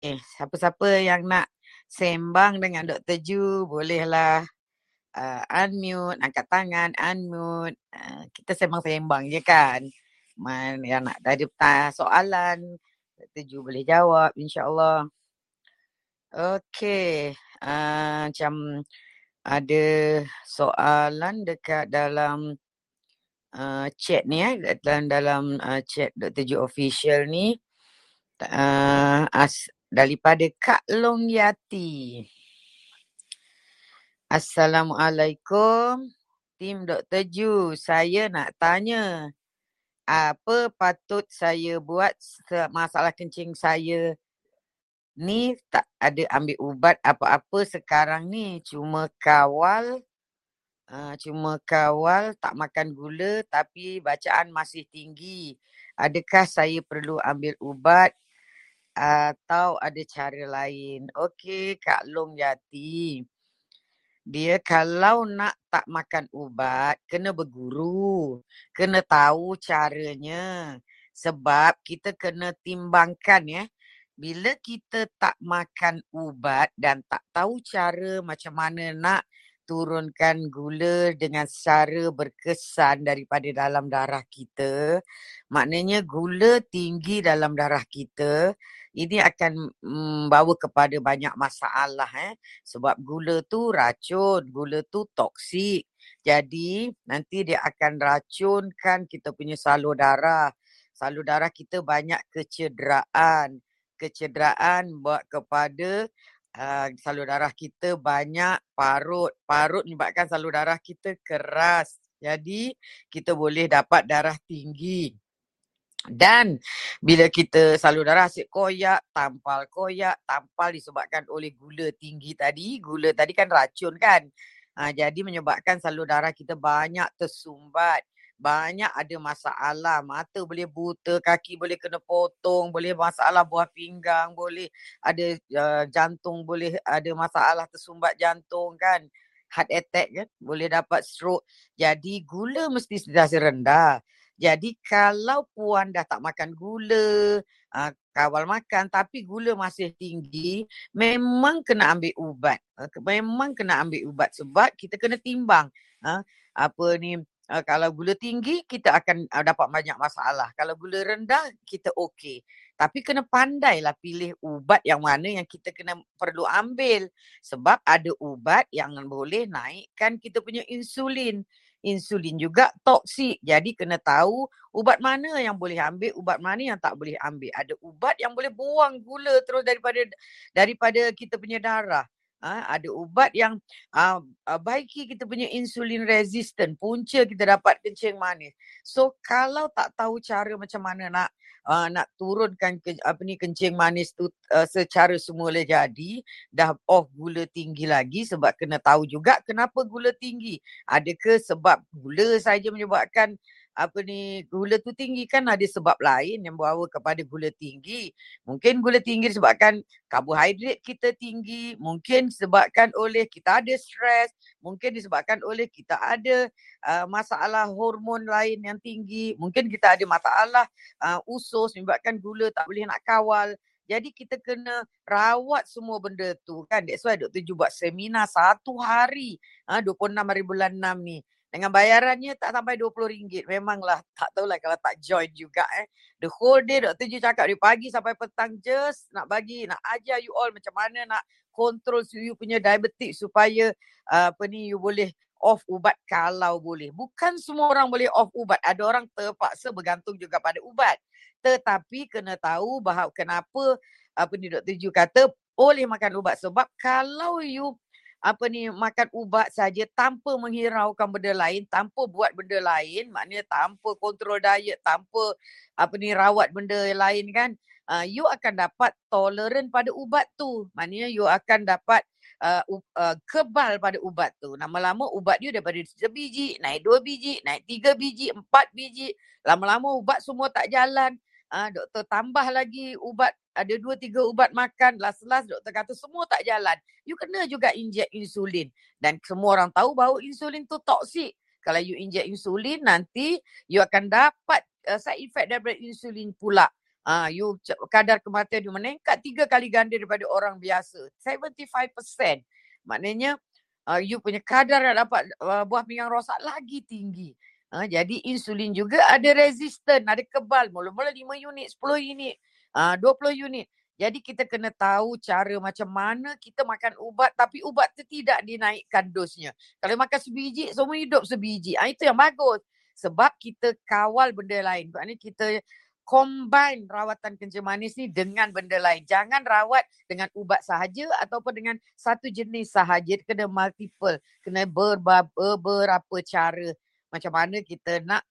Eh, siapa-siapa yang nak sembang dengan Dr. Ju, bolehlah uh, unmute, angkat tangan, unmute. Uh, kita sembang-sembang je kan. Man, yang nak ada soalan, Dr. Ju boleh jawab insyaAllah. Okay, uh, macam ada soalan dekat dalam uh, chat ni eh, dalam, dalam uh, chat Dr. Ju official ni. Uh, as, daripada Kak Long Yati. Assalamualaikum. Tim Dr. Ju, saya nak tanya. Apa patut saya buat masalah kencing saya ni tak ada ambil ubat apa-apa sekarang ni. Cuma kawal, uh, cuma kawal tak makan gula tapi bacaan masih tinggi. Adakah saya perlu ambil ubat atau ada cara lain. Okey, Kak Long Yati. Dia kalau nak tak makan ubat, kena berguru. Kena tahu caranya. Sebab kita kena timbangkan ya. Bila kita tak makan ubat dan tak tahu cara macam mana nak turunkan gula dengan secara berkesan daripada dalam darah kita. Maknanya gula tinggi dalam darah kita ini akan membawa mm, kepada banyak masalah eh sebab gula tu racun, gula tu toksik. Jadi nanti dia akan racunkan kita punya salur darah. Salur darah kita banyak kecederaan. Kecederaan buat kepada uh, salur darah kita banyak parut. Parut menyebabkan salur darah kita keras. Jadi kita boleh dapat darah tinggi. Dan bila kita salur darah asyik koyak, tampal koyak, tampal disebabkan oleh gula tinggi tadi. Gula tadi kan racun kan. Ha, jadi menyebabkan salur darah kita banyak tersumbat. Banyak ada masalah. Mata boleh buta, kaki boleh kena potong, boleh masalah buah pinggang, boleh ada uh, jantung, boleh ada masalah tersumbat jantung kan. Heart attack kan, boleh dapat stroke. Jadi gula mesti sudah rendah. Jadi kalau puan dah tak makan gula, uh, kawal makan tapi gula masih tinggi, memang kena ambil ubat. Uh, memang kena ambil ubat sebab kita kena timbang. Uh, apa ni, uh, kalau gula tinggi kita akan uh, dapat banyak masalah. Kalau gula rendah kita okey. Tapi kena pandailah pilih ubat yang mana yang kita kena perlu ambil. Sebab ada ubat yang boleh naikkan kita punya insulin insulin juga toksik. Jadi kena tahu ubat mana yang boleh ambil, ubat mana yang tak boleh ambil. Ada ubat yang boleh buang gula terus daripada daripada kita punya darah. Ha, ada ubat yang uh, baiki kita punya insulin resistant, punca kita dapat kencing manis. So kalau tak tahu cara macam mana nak uh, nak turunkan ke, apa ni kencing manis tu uh, secara semula jadi dah off gula tinggi lagi sebab kena tahu juga kenapa gula tinggi adakah sebab gula saja menyebabkan apa ni gula tu tinggi kan ada sebab lain yang membawa kepada gula tinggi. Mungkin gula tinggi disebabkan karbohidrat kita tinggi, mungkin disebabkan oleh kita ada stres, mungkin disebabkan oleh kita ada uh, masalah hormon lain yang tinggi, mungkin kita ada masalah uh, usus menyebabkan gula tak boleh nak kawal. Jadi kita kena rawat semua benda tu kan. That's why Dr. Ju buat seminar satu hari. Ha, 26 hari bulan 6 ni. Dengan bayarannya tak sampai RM20. Memanglah tak tahulah kalau tak join juga eh. The whole day Dr. Ju cakap dari pagi sampai petang just nak bagi, nak ajar you all macam mana nak control you punya diabetes supaya uh, apa ni you boleh off ubat kalau boleh. Bukan semua orang boleh off ubat. Ada orang terpaksa bergantung juga pada ubat. Tetapi kena tahu bahawa kenapa apa ni Dr. Ju kata boleh makan ubat sebab kalau you apa ni makan ubat saja tanpa menghiraukan benda lain, tanpa buat benda lain, maknanya tanpa kontrol diet, tanpa apa ni rawat benda lain kan, uh, you akan dapat toleran pada ubat tu. Maknanya you akan dapat uh, uh, kebal pada ubat tu. Lama-lama ubat you daripada sebiji, naik dua biji, naik tiga biji, empat biji. Lama-lama ubat semua tak jalan. Uh, doktor tambah lagi ubat ada dua tiga ubat makan last last doktor kata semua tak jalan you kena juga inject insulin dan semua orang tahu bahawa insulin tu toksik kalau you inject insulin nanti you akan dapat uh, side effect daripada insulin pula Ah, uh, you kadar kematian you meningkat tiga kali ganda daripada orang biasa. 75%. Maknanya uh, you punya kadar yang dapat uh, buah pinggang rosak lagi tinggi. Uh, jadi insulin juga ada resistant, ada kebal. Mula-mula 5 unit, 10 unit, uh, 20 unit. Jadi kita kena tahu cara macam mana kita makan ubat tapi ubat tu tidak dinaikkan dosnya. Kalau makan sebiji, semua hidup sebiji. Ah itu yang bagus. Sebab kita kawal benda lain. Maknanya kita combine rawatan kencing manis ni dengan benda lain. Jangan rawat dengan ubat sahaja ataupun dengan satu jenis sahaja. Kena multiple. Kena beberapa cara macam mana kita nak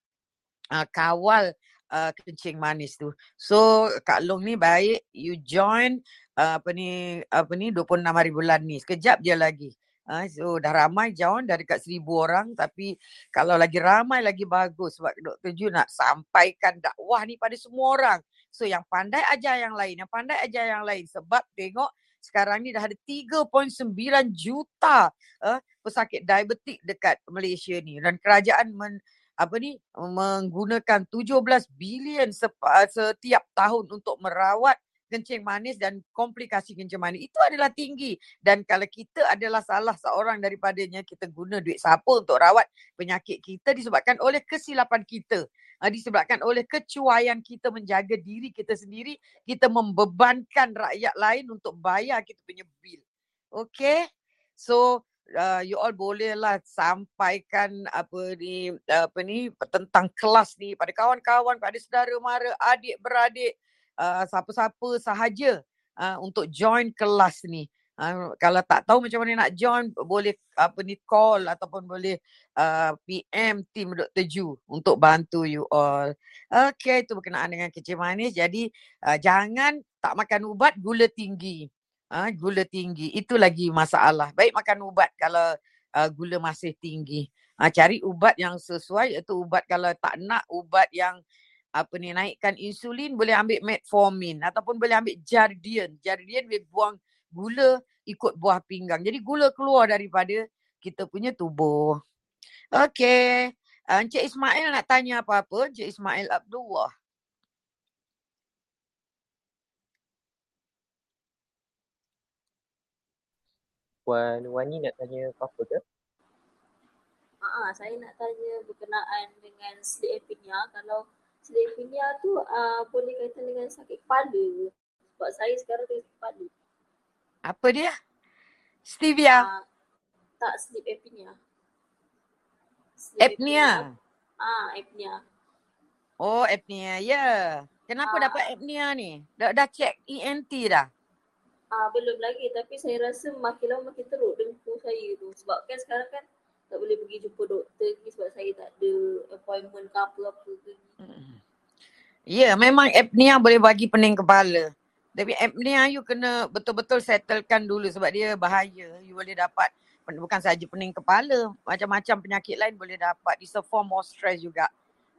uh, kawal uh, kencing manis tu. So Kak Long ni baik you join uh, apa ni apa ni 26 hari bulan ni. Sekejap je lagi. Uh, so dah ramai join dah dekat seribu orang tapi kalau lagi ramai lagi bagus sebab Dr. Ju nak sampaikan dakwah ni pada semua orang. So yang pandai ajar yang lain, yang pandai ajar yang lain sebab tengok sekarang ni dah ada 3.9 juta uh, pesakit diabetik dekat Malaysia ni dan kerajaan men, apa ni menggunakan 17 bilion setiap tahun untuk merawat kencing manis dan komplikasi kencing manis. Itu adalah tinggi. Dan kalau kita adalah salah seorang daripadanya kita guna duit siapa untuk rawat penyakit kita disebabkan oleh kesilapan kita. Uh, disebabkan oleh kecuaian kita menjaga diri kita sendiri kita membebankan rakyat lain untuk bayar kita punya bil. Okay so uh, you all boleh lah sampaikan apa ni apa ni tentang kelas ni pada kawan-kawan pada saudara mara adik beradik uh, siapa-siapa sahaja uh, untuk join kelas ni. Uh, kalau tak tahu macam mana nak join boleh apa ni call ataupun boleh uh, PM team Dr. Ju untuk bantu you all. Okay itu berkenaan dengan kecil manis. Jadi uh, jangan tak makan ubat gula tinggi uh, gula tinggi itu lagi masalah. Baik makan ubat kalau uh, gula masih tinggi. Uh, cari ubat yang sesuai iaitu ubat kalau tak nak ubat yang apa ni naikkan insulin boleh ambil metformin ataupun boleh ambil Jardian. Jardian boleh buang gula ikut buah pinggang. Jadi gula keluar daripada kita punya tubuh. Okey. Uh, Encik Ismail nak tanya apa-apa? Encik Ismail Abdullah. Puan Wani nak tanya apa-apa ke? Ah, saya nak tanya berkenaan dengan sleep apnea. Kalau sleep apnea tu uh, boleh kaitan dengan sakit kepala. Sebab saya sekarang tengah sakit kepala. Apa dia? Stevia? Uh, tak, sleep apnea. Sleep apnea? Ah, apnea. Oh, apnea. Ya. Yeah. Kenapa uh, dapat apnea ni? Dah, dah check ENT dah? Ah belum lagi tapi saya rasa makin lama makin teruk dengkur saya tu sebab kan sekarang kan tak boleh pergi jumpa doktor ni sebab saya tak ada appointment ke apa-apa ke. Ya yeah, memang apnea boleh bagi pening kepala. Tapi apnea you kena betul-betul settlekan dulu sebab dia bahaya. You boleh dapat bukan saja pening kepala, macam-macam penyakit lain boleh dapat. It's a form of stress juga.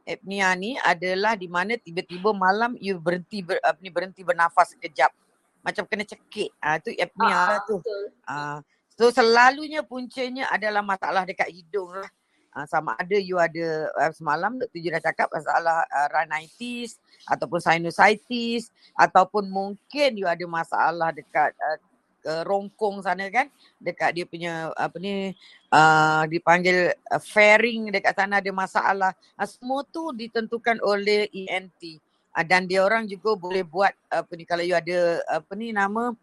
Apnea ni adalah di mana tiba-tiba malam you berhenti ber, berhenti bernafas sekejap macam kena cekik. Ah tu apnea ah, lah tu. Ah so selalunya puncanya adalah masalah dekat hidung lah. Uh, sama ada you ada uh, semalam Dr. Ju dah cakap masalah uh, rhinitis ataupun sinusitis ataupun mungkin you ada masalah dekat uh, uh, rongkong sana kan dekat dia punya apa ni uh, dipanggil uh, fairing dekat sana ada masalah uh, semua tu ditentukan oleh ENT uh, dan dia orang juga boleh buat apa ni kalau you ada apa ni nama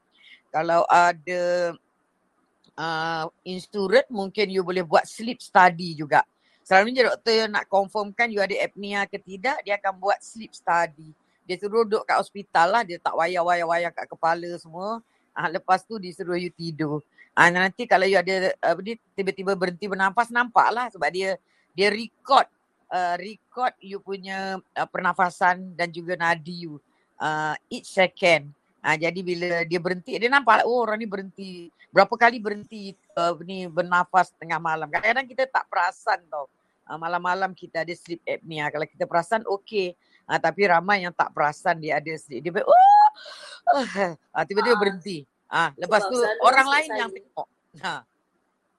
kalau ada uh, insurance mungkin you boleh buat sleep study juga. Selalunya doktor nak confirmkan you ada apnea ke tidak, dia akan buat sleep study. Dia suruh duduk kat hospital lah, dia tak wayang-wayang-wayang kat kepala semua. Uh, lepas tu disuruh you tidur. Uh, nanti kalau you ada apa ni tiba-tiba berhenti bernafas nampak lah sebab dia dia record uh, record you punya uh, pernafasan dan juga nadi you uh, each second. Uh, jadi bila dia berhenti, dia nampak oh orang ni berhenti. Berapa kali berhenti uh, ni bernafas tengah malam. Kadang-kadang kita tak perasan tau. Uh, malam-malam kita ada sleep apnea. Kalau kita perasan okey. Uh, tapi ramai yang tak perasan dia ada sleep. Dia oh! uh, tiba-tiba berhenti. Uh, lepas tu orang lain saya. yang tengok. Ha.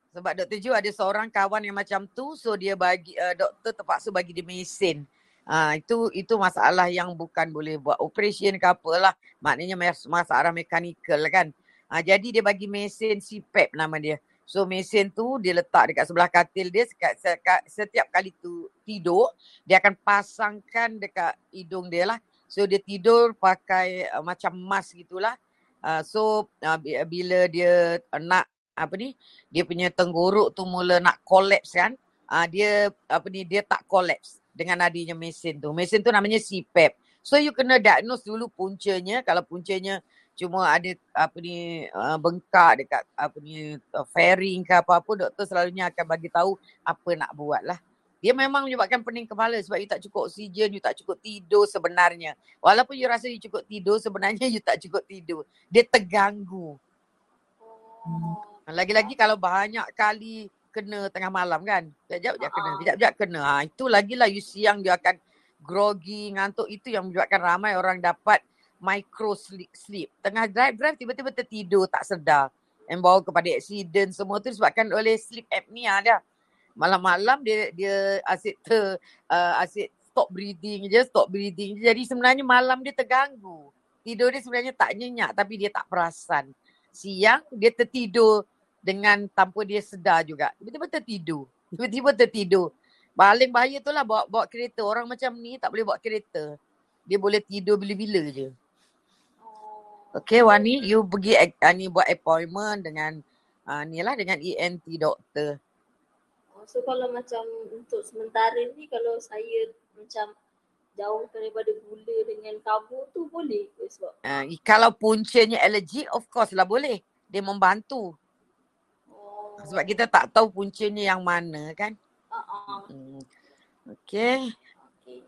Sebab Dr. Ju ada seorang kawan yang macam tu so dia bagi uh, doktor terpaksa bagi dia mesin. Ah itu itu masalah yang bukan boleh buat operation ke apalah. Maknanya mas- masalah mekanikal kan. Ah jadi dia bagi mesin CPAP nama dia. So mesin tu dia letak dekat sebelah katil dia sekat, sekat, setiap kali tu tidur dia akan pasangkan dekat hidung dia lah. So dia tidur pakai uh, macam mask gitulah. Uh, so uh, bila dia uh, nak apa ni dia punya tenggorok tu mula nak collapse kan. Uh, dia apa ni dia tak collapse dengan adanya mesin tu. Mesin tu namanya CPAP. So you kena diagnose dulu puncanya. Kalau puncanya cuma ada apa ni uh, bengkak dekat apa ni uh, fairing ke apa-apa doktor selalunya akan bagi tahu apa nak buat lah. Dia memang menyebabkan pening kepala sebab you tak cukup oksigen, you tak cukup tidur sebenarnya. Walaupun you rasa you cukup tidur, sebenarnya you tak cukup tidur. Dia terganggu. Oh. Lagi-lagi kalau banyak kali kena tengah malam kan. Sekejap-sekejap kena, sekejap-sekejap kena. Ha, itu lagilah you siang dia akan groggy, ngantuk. Itu yang menyebabkan ramai orang dapat micro sleep. sleep. Tengah drive-drive tiba-tiba tertidur tak sedar. Yang bawa kepada accident semua tu disebabkan oleh sleep apnea dia. Malam-malam dia dia asyik ter uh, asyik stop breathing je, stop breathing je. Jadi sebenarnya malam dia terganggu. Tidur dia sebenarnya tak nyenyak tapi dia tak perasan. Siang dia tertidur dengan tanpa dia sedar juga. Tiba-tiba tertidur. Tiba-tiba tertidur. Paling bahaya tu lah bawa, bawa kereta. Orang macam ni tak boleh bawa kereta. Dia boleh tidur bila-bila je. Okay Wani, you pergi uh, ni buat appointment dengan uh, ni lah dengan ENT doktor. Oh, So kalau macam untuk sementara ni kalau saya macam jauh daripada gula dengan karbo tu boleh ke sebab Uh, kalau puncanya allergic, of course lah boleh. Dia membantu. Sebab kita tak tahu puncanya yang mana kan. uh-uh. Hmm. Okay. okay.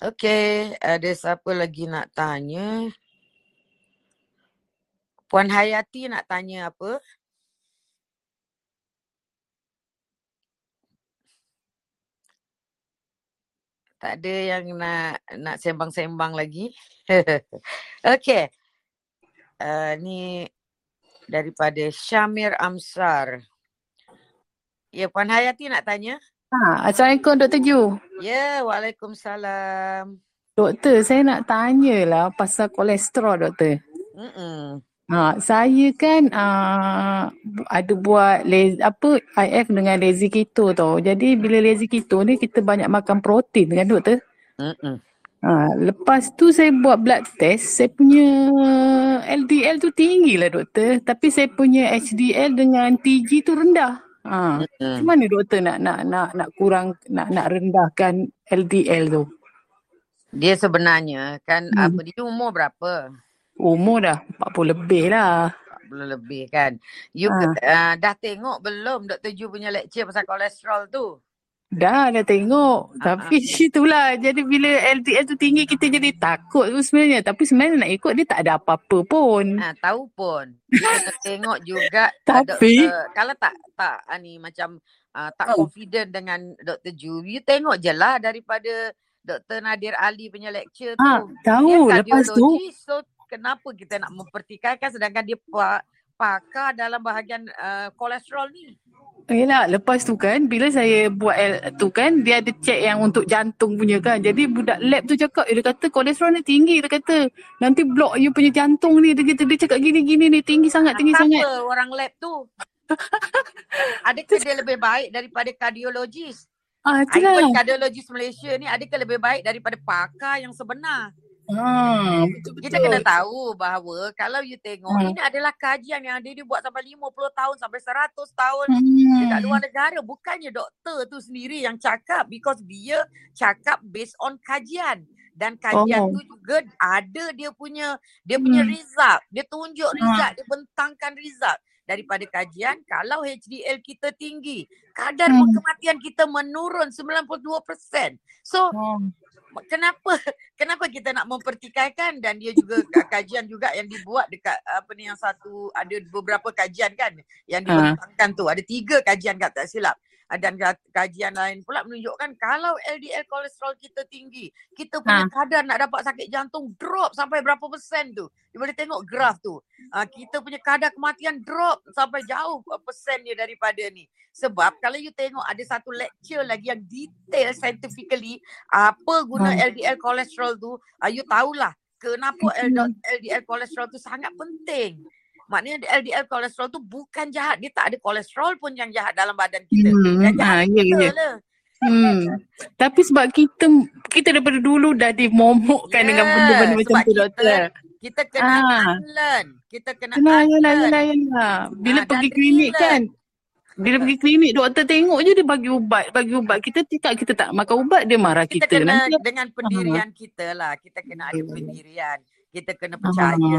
Okay. Ada siapa lagi nak tanya? Puan Hayati nak tanya apa? Tak ada yang nak nak sembang-sembang lagi. okay. Uh, ni daripada Syamir Amsar. Ya, Puan Hayati nak tanya? Ha, Assalamualaikum Dr. Ju. Ya, Waalaikumsalam. Doktor, saya nak tanyalah pasal kolesterol, doktor. Mm-mm. Ha, saya kan uh, ada buat lez, apa IF dengan lazy keto tau. Jadi bila lazy keto ni kita banyak makan protein kan doktor? Mm-mm. Ha, lepas tu saya buat blood test, saya punya LDL tu tinggi lah doktor. Tapi saya punya HDL dengan TG tu rendah. Ha, macam Mm-mm. mana doktor nak nak nak nak kurang nak nak rendahkan LDL tu? Dia sebenarnya kan Hmm. apa dia umur berapa? Umur dah 40 lebih lah. 40 lebih kan. You Ha. uh, dah tengok belum Dr. Ju punya lecture pasal kolesterol tu? Dah, dah tengok. Ah, Tapi itulah. Jadi bila LDL tu tinggi kita jadi takut tu sebenarnya. Tapi sebenarnya nak ikut dia tak ada apa-apa pun. Ha, tahu pun. Tengok juga Tapi- doktor. Kalau tak tak ni macam uh, tak Oh. confident dengan Dr. Ju, you tengok je lah daripada Dr. Nadir Ali punya lecture tu. Ha, Dia tahu. Lepas tu. So kenapa kita nak mempertikaikan sedangkan dia pa- pakar dalam bahagian uh, kolesterol ni? Yelah, lepas tu kan bila saya buat L, tu kan dia ada check yang untuk jantung punya kan. Jadi budak lab tu cakap, eh, dia kata kolesterol ni tinggi. Dia kata nanti block you punya jantung ni. Dia kata dia cakap gini-gini ni tinggi sangat, tinggi Apa sangat. orang lab tu? Adakah dia lebih baik daripada kardiologis? Ah, itulah. kardiologis Malaysia ni adakah lebih baik daripada pakar yang sebenar? Ah, betul-betul. Kita kena tahu bahawa kalau you tengok Hmm. ini adalah kajian yang ada dia buat sampai 50 tahun sampai 100 tahun dekat Hmm. luar negara. Bukannya doktor tu sendiri yang cakap because dia cakap based on kajian. Dan kajian Oh. tu juga ada dia punya dia punya Hmm. result. Dia tunjuk Ah. result, dia bentangkan result daripada kajian kalau HDL kita tinggi, kadar Hmm. kematian kita menurun 92%. So Oh. Kenapa? Kenapa kita nak mempertikaikan? Dan dia juga ka- kajian juga yang dibuat dekat apa ni yang satu ada beberapa kajian kan? Yang Ha. dibentangkan tu. Ada tiga kajian kat tak silap dan ka- kajian lain pula menunjukkan kalau LDL kolesterol kita tinggi, kita punya Ha. kadar nak dapat sakit jantung drop sampai berapa persen tu. You boleh tengok graf tu. Ah, kita punya kadar kematian drop sampai jauh uh, persennya daripada ni. Sebab kalau you tengok ada satu lecture lagi yang detail scientifically apa guna Ha. LDL kolesterol tu, ah, you tahulah kenapa. LDL kolesterol tu sangat penting. Maknanya LDL kolesterol tu bukan jahat. Dia tak ada kolesterol pun yang jahat dalam badan kita. Hmm. Yang jahat Ha, ya, kita ya. lah. Hmm. Tapi sebab kita kita daripada dulu dah dimomokkan dengan Ya, benda-benda macam tu doktor. kita kena Ah. unlearn. Kita kena yelah, unlearn. yelah, yelah. Bila Ah, pergi klinik relearn. kan, bila pergi klinik doktor tengok je dia bagi ubat, bagi ubat. Kita cakap kita tak makan ubat, dia marah Kita kita. kena Nanti dengan pendirian kita lah. Kita kena ada ya. pendirian. Kita kena Ah. percaya.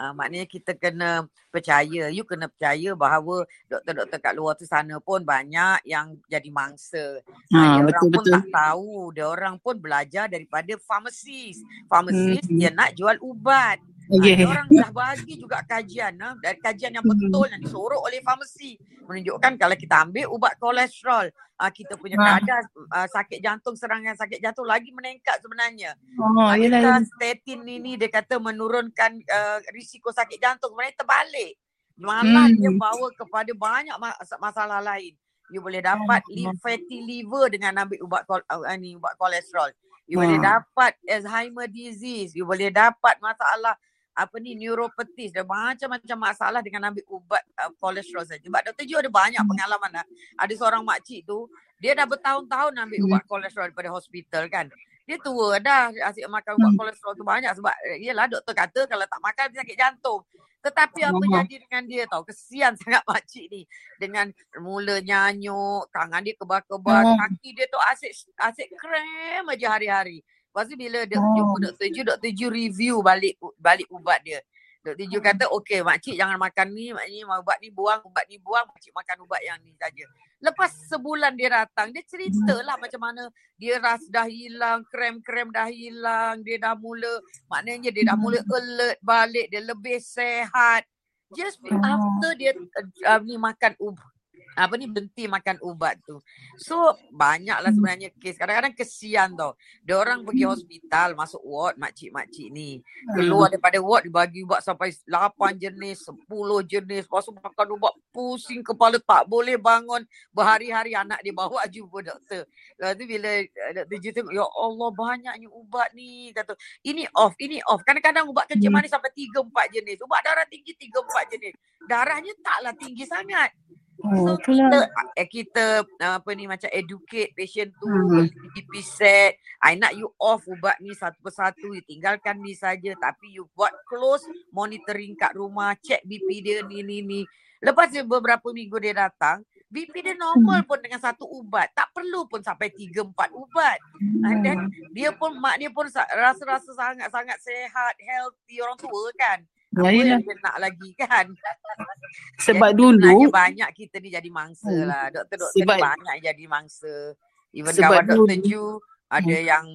Uh, maknanya kita kena percaya. You kena percaya bahawa doktor-doktor kat luar tu sana pun banyak yang jadi mangsa. Uh, ha, dia orang betul pun betul. tak tahu. Dia orang pun belajar daripada pharmacist. Pharmacist Hmm. dia nak jual ubat. Oh, Ah, yeah. dia orang dah bagi juga kajian ah, dari kajian yang Hmm. betul yang disorok oleh farmasi menunjukkan kalau kita ambil ubat kolesterol ah, kita punya Ah. kadar ah, sakit jantung serangan sakit jantung lagi meningkat sebenarnya. Oh, yelah, kita yelah. statin ini dia kata menurunkan uh, risiko sakit jantung sebenarnya terbalik. Malah Hmm. dia bawa kepada banyak mas- masalah lain. You boleh dapat li- fatty liver dengan ambil ubat kol- uh, ni ubat kolesterol. You boleh Ah. dapat Alzheimer disease. You boleh dapat masalah apa ni neuropathis dan macam-macam masalah dengan ambil ubat uh, kolesterol saja. Sebab Dr. Ju ada banyak pengalaman lah. Ada seorang makcik tu, dia dah bertahun-tahun ambil Hmm. ubat kolesterol daripada hospital kan. Dia tua dah asyik makan ubat Hmm. kolesterol tu banyak sebab eh, yelah doktor kata kalau tak makan dia sakit jantung. Tetapi apa Hmm. jadi dengan dia tahu? Kesian sangat makcik ni. Dengan mula nyanyuk, tangan dia kebal-kebal, Hmm. kaki dia tu asyik asyik krem aja hari-hari. Lepas tu bila dia Oh. jumpa Dr. Ju, Dr. Ju review balik balik ubat dia. Dr. Ju kata, okey makcik jangan makan ni, makcik ubat ni buang, ubat ni buang, makcik makan ubat yang ni saja. Lepas sebulan dia datang, dia ceritalah macam mana dia ras dah hilang, krem-krem dah hilang, dia dah mula, maknanya dia dah mula alert balik, dia lebih sehat. Just Oh. after dia uh, ni makan ubat, apa ni berhenti makan ubat tu. So banyaklah sebenarnya kes. Kadang-kadang kesian tau. Dia orang pergi hospital masuk ward makcik-makcik ni. Keluar daripada ward dibagi ubat sampai 8 jenis, 10 jenis. Lepas tu makan ubat pusing kepala tak boleh bangun. Berhari-hari anak dia bawa jumpa doktor. Lepas tu bila uh, doktor Ju tengok, ya Allah banyaknya ubat ni. Kata, ini off, ini off. Kadang-kadang ubat kencing Hmm. manis sampai 3-4 jenis. Ubat darah tinggi 3-4 jenis. Darahnya taklah tinggi sangat. Oh, So kita eh, kita uh, apa ni macam educate patient tu Hmm. BP set. I nak you off ubat ni satu persatu, you tinggalkan ni saja tapi you buat close monitoring kat rumah, check BP dia ni ni ni. Lepas dia beberapa minggu dia datang, BP dia normal pun dengan satu ubat. Tak perlu pun sampai 3 4 ubat. And then dia pun mak dia pun sa- rasa-rasa sangat-sangat sehat, healthy orang tua kan. Ya, Apa yelah. yang nak lagi kan? Sebab Jadi dulu, banyak kita ni jadi mangsa Hmm. lah. Doktor-doktor Sebab- ni banyak jadi mangsa. Even Sebab kawan Dr. dulu- Ju ada Hmm. yang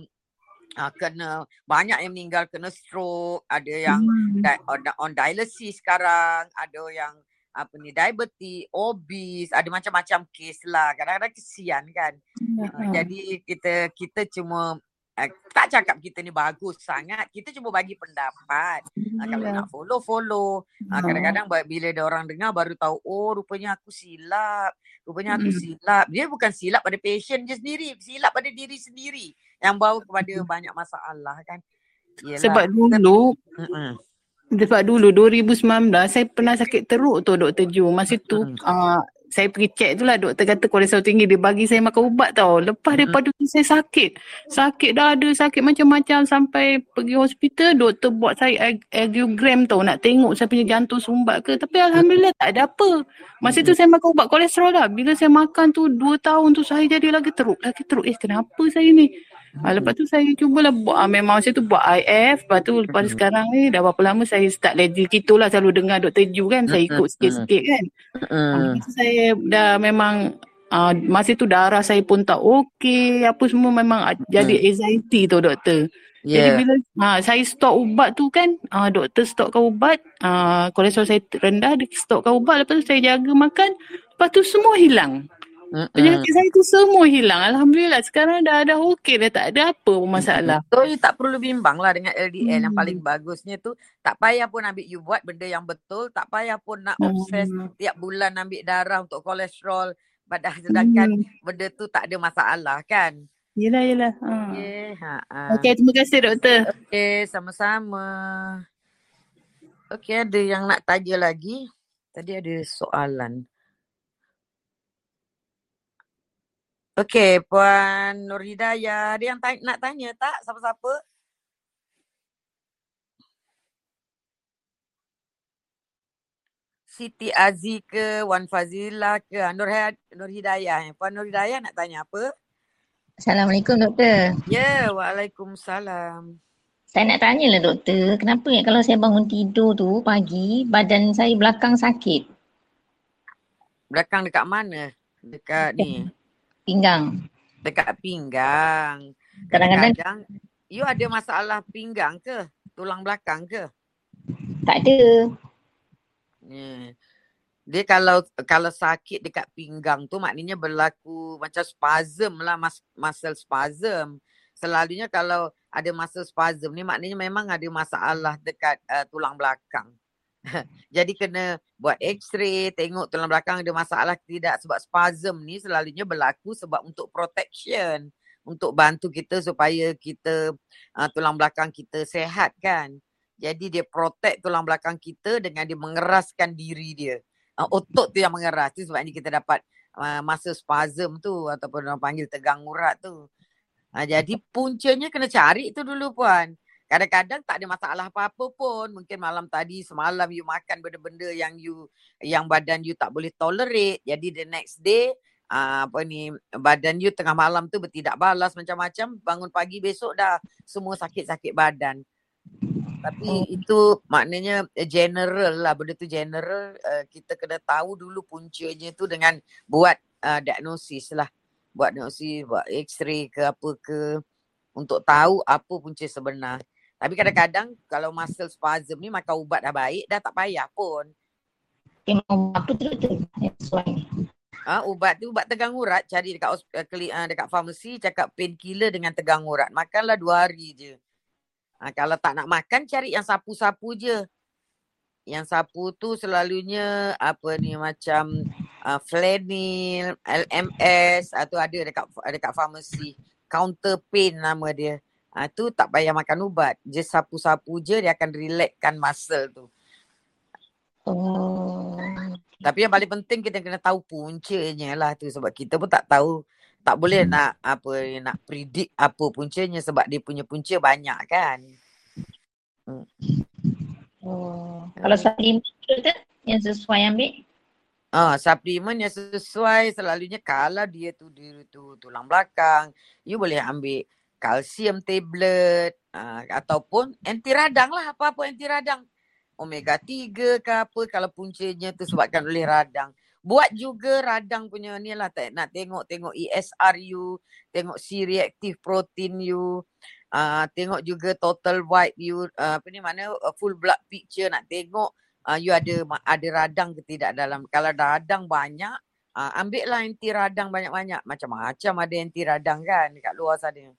uh, kena banyak yang meninggal kena stroke, ada yang Hmm. di, on, on dialysis sekarang, ada yang apa ni diabetes, obese, ada macam-macam kes lah. Kadang-kadang kesian kan. Uh, Hmm. jadi kita kita cuma uh, tak cakap kita ni bagus sangat. Kita cuma bagi pendapat. Uh, kalau nak follow follow. Uh, Ha. kadang-kadang bila ada orang dengar baru tahu oh rupanya aku silap. Rupanya aku Mm. silap. Dia bukan silap pada patient je sendiri, silap pada diri sendiri yang bawa kepada Mm. banyak masalah kan. Yelah. Sebab dulu Mm-mm. Sebab dulu 2019 saya pernah sakit teruk tu Dr. Ju. Masa tu Mm-mm. uh, saya pergi check tu lah doktor kata kolesterol tinggi dia bagi saya makan ubat tau. Lepas Mm-mm. daripada tu saya sakit. Sakit dah ada sakit macam-macam sampai pergi hospital doktor buat saya angiogram tau nak tengok saya punya jantung sumbat ke. Tapi alhamdulillah tak ada apa. Masa tu saya makan ubat kolesterol dah. Bila saya makan tu 2 tahun tu saya jadi lagi teruk. Lagi teruk. Eh kenapa saya ni? Ha, lepas tu saya cubalah buat ah, memang saya tu buat IF lepas tu lepas Mm-mm. sekarang ni dah berapa lama saya start legit gitulah selalu dengar Dr. Ju kan saya ikut Mm-mm. sikit-sikit kan. Ha, Mm-mm. lepas tu saya dah memang uh, masa tu darah saya pun tak okey apa semua memang ah, jadi anxiety tu doktor. Jadi Yeah. bila ha, saya stop ubat tu kan uh, doktor stopkan ubat uh, kolesterol saya rendah dia stopkan ubat lepas tu saya jaga makan lepas tu semua hilang. Mm-mm. Penyakit saya tu semua hilang. Alhamdulillah sekarang dah dah okey dah tak ada apa pun masalah. So you tak perlu bimbang lah dengan LDL yang Hmm. paling bagusnya tu tak payah pun ambil you buat benda yang betul, tak payah pun nak obses Hmm. tiap bulan ambil darah untuk kolesterol padahal sedangkan Hmm. benda tu tak ada masalah kan. Yelah yelah. Ha. Okey, ha. ha. Okey terima kasih doktor. Okey, sama-sama. Okey, ada yang nak tanya lagi? Tadi ada soalan. Okey, Puan Nur Hidayah. Ada yang tanya, nak tanya tak? Siapa-siapa? Siti Aziz ke, Wan Fazila ke, Ah, Nur, Hid- Nur Hidayah. eh. Puan Nur Hidayah nak tanya apa? Assalamualaikum doktor. Ya, Waalaikumsalam. Saya nak tanya lah doktor, kenapa ya kalau saya bangun tidur tu pagi, badan saya belakang sakit, Belakang dekat mana? Dekat ni. Pinggang. Dekat pinggang. Kadang-kadang you ada masalah pinggang ke? Tulang belakang ke? tak ada. Ya. Dia kalau kalau sakit dekat pinggang tu maknanya berlaku macam spasm lah mas, muscle spasm. Selalunya kalau ada muscle spasm ni maknanya memang ada masalah dekat uh, tulang belakang. Jadi kena buat x-ray, tengok tulang belakang ada masalah ke tidak sebab spasm ni selalunya berlaku sebab untuk protection, untuk bantu kita supaya kita uh, tulang belakang kita sehat kan. Jadi dia protect tulang belakang kita dengan dia mengeraskan diri dia. Uh, otot tu yang mengeras. Tu sebab ni kita dapat uh, masa spasm tu ataupun orang panggil tegang urat tu. Uh, jadi puncanya kena cari tu dulu puan. Kadang-kadang tak ada masalah apa-apa pun. Mungkin malam tadi semalam you makan benda-benda yang you yang badan you tak boleh tolerate. Jadi the next day uh, apa ni badan you tengah malam tu bertindak balas macam-macam. Bangun pagi besok dah semua sakit-sakit badan. Tapi Oh. itu maknanya eh, general lah benda tu general uh, kita kena tahu dulu puncanya tu dengan buat uh, diagnosis lah. Buat diagnosis, buat x-ray ke apa ke untuk tahu apa punca sebenar. Tapi kadang-kadang kalau muscle spasm ni makan ubat dah baik dah tak payah pun. Mau apa tu sesuai ni. Ah ha, ubat tu ubat tegang urat cari dekat uh, uh, dekat farmasi cakap painkiller dengan tegang urat. Makanlah dua hari je. Ha, kalau tak nak makan cari yang sapu-sapu je. Yang sapu tu selalunya apa ni macam uh, Flanil, LMS atau ada dekat dekat farmasi. Counter pain nama dia. Ha, tu tak payah makan ubat. Just sapu-sapu je dia akan relaxkan muscle tu. Oh. Tapi yang paling penting kita kena tahu puncanya lah tu sebab kita pun tak tahu tak boleh nak apa nak predict apa puncanya sebab dia punya punca banyak kan. Oh. Kalau supplement tu yang sesuai ambil? Ah, suplemen yang sesuai selalunya kalau dia tu dia tu tulang belakang, you boleh ambil kalsium tablet ah, ataupun anti radang lah apa-apa anti radang. Omega 3 ke apa kalau puncanya tu sebabkan oleh radang. Buat juga radang punya ni lah tak nak tengok-tengok ESR you, tengok C reactive protein you, uh, tengok juga total white you, uh, apa ni mana uh, full blood picture nak tengok uh, you ada ada radang ke tidak dalam. Kalau ada radang banyak, uh, ambil lah anti radang banyak-banyak. Macam-macam ada anti radang kan dekat luar sana.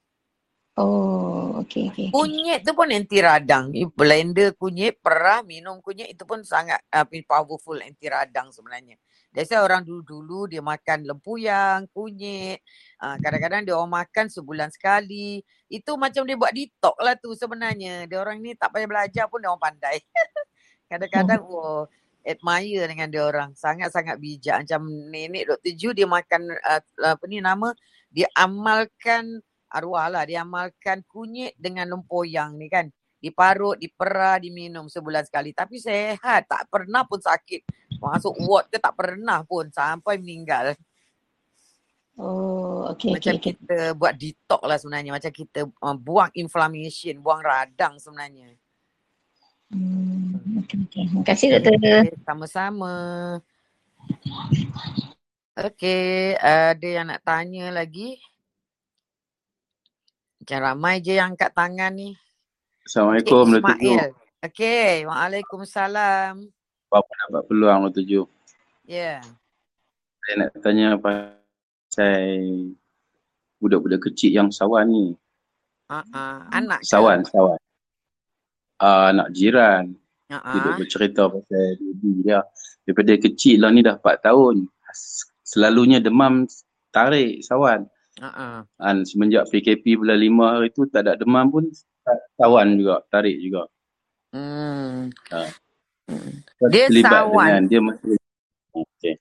Oh, okey okey. okey. Kunyit tu pun anti radang. Blender kunyit, perah, minum kunyit itu pun sangat uh, powerful anti radang sebenarnya. Biasa orang dulu-dulu dia makan lempuyang, kunyit. Uh, kadang-kadang dia orang makan sebulan sekali. Itu macam dia buat detox lah tu sebenarnya. Dia orang ni tak payah belajar pun dia orang pandai. kadang-kadang oh, admire dengan dia orang. Sangat-sangat bijak. Macam nenek Dr. Ju dia makan uh, apa ni nama dia amalkan arwah lah dia amalkan kunyit dengan lempoyang ni kan diparut, diperah, diminum sebulan sekali tapi sehat tak pernah pun sakit masuk ward ke tak pernah pun sampai meninggal Oh, okey okey macam okey. kita buat detox lah sebenarnya macam kita uh, buang inflammation buang radang sebenarnya Hmm, okey okey. Terima kasih doktor. okay, sama-sama Okey, ada yang nak tanya lagi? Macam ramai je yang angkat tangan ni. Assalamualaikum Dr. Ju. Ismail. Okey, Waalaikumsalam. Apa dapat peluang Dr. Ju? Ya. Yeah. Saya nak tanya apa pasal budak-budak kecil yang sawan ni. Uh-uh. Anak ke? Sawan, sawan. Uh, anak jiran. Uh-uh. Dia duk bercerita pasal baby dia. Daripada kecil lah ni dah 4 tahun. Selalunya demam tarik sawan. Uh-uh. Dan semenjak PKP bulan 5 hari tu tak ada demam pun sawan juga, tarik juga. Hmm. Ha. Dia sawan. Dengan, dia masih okay.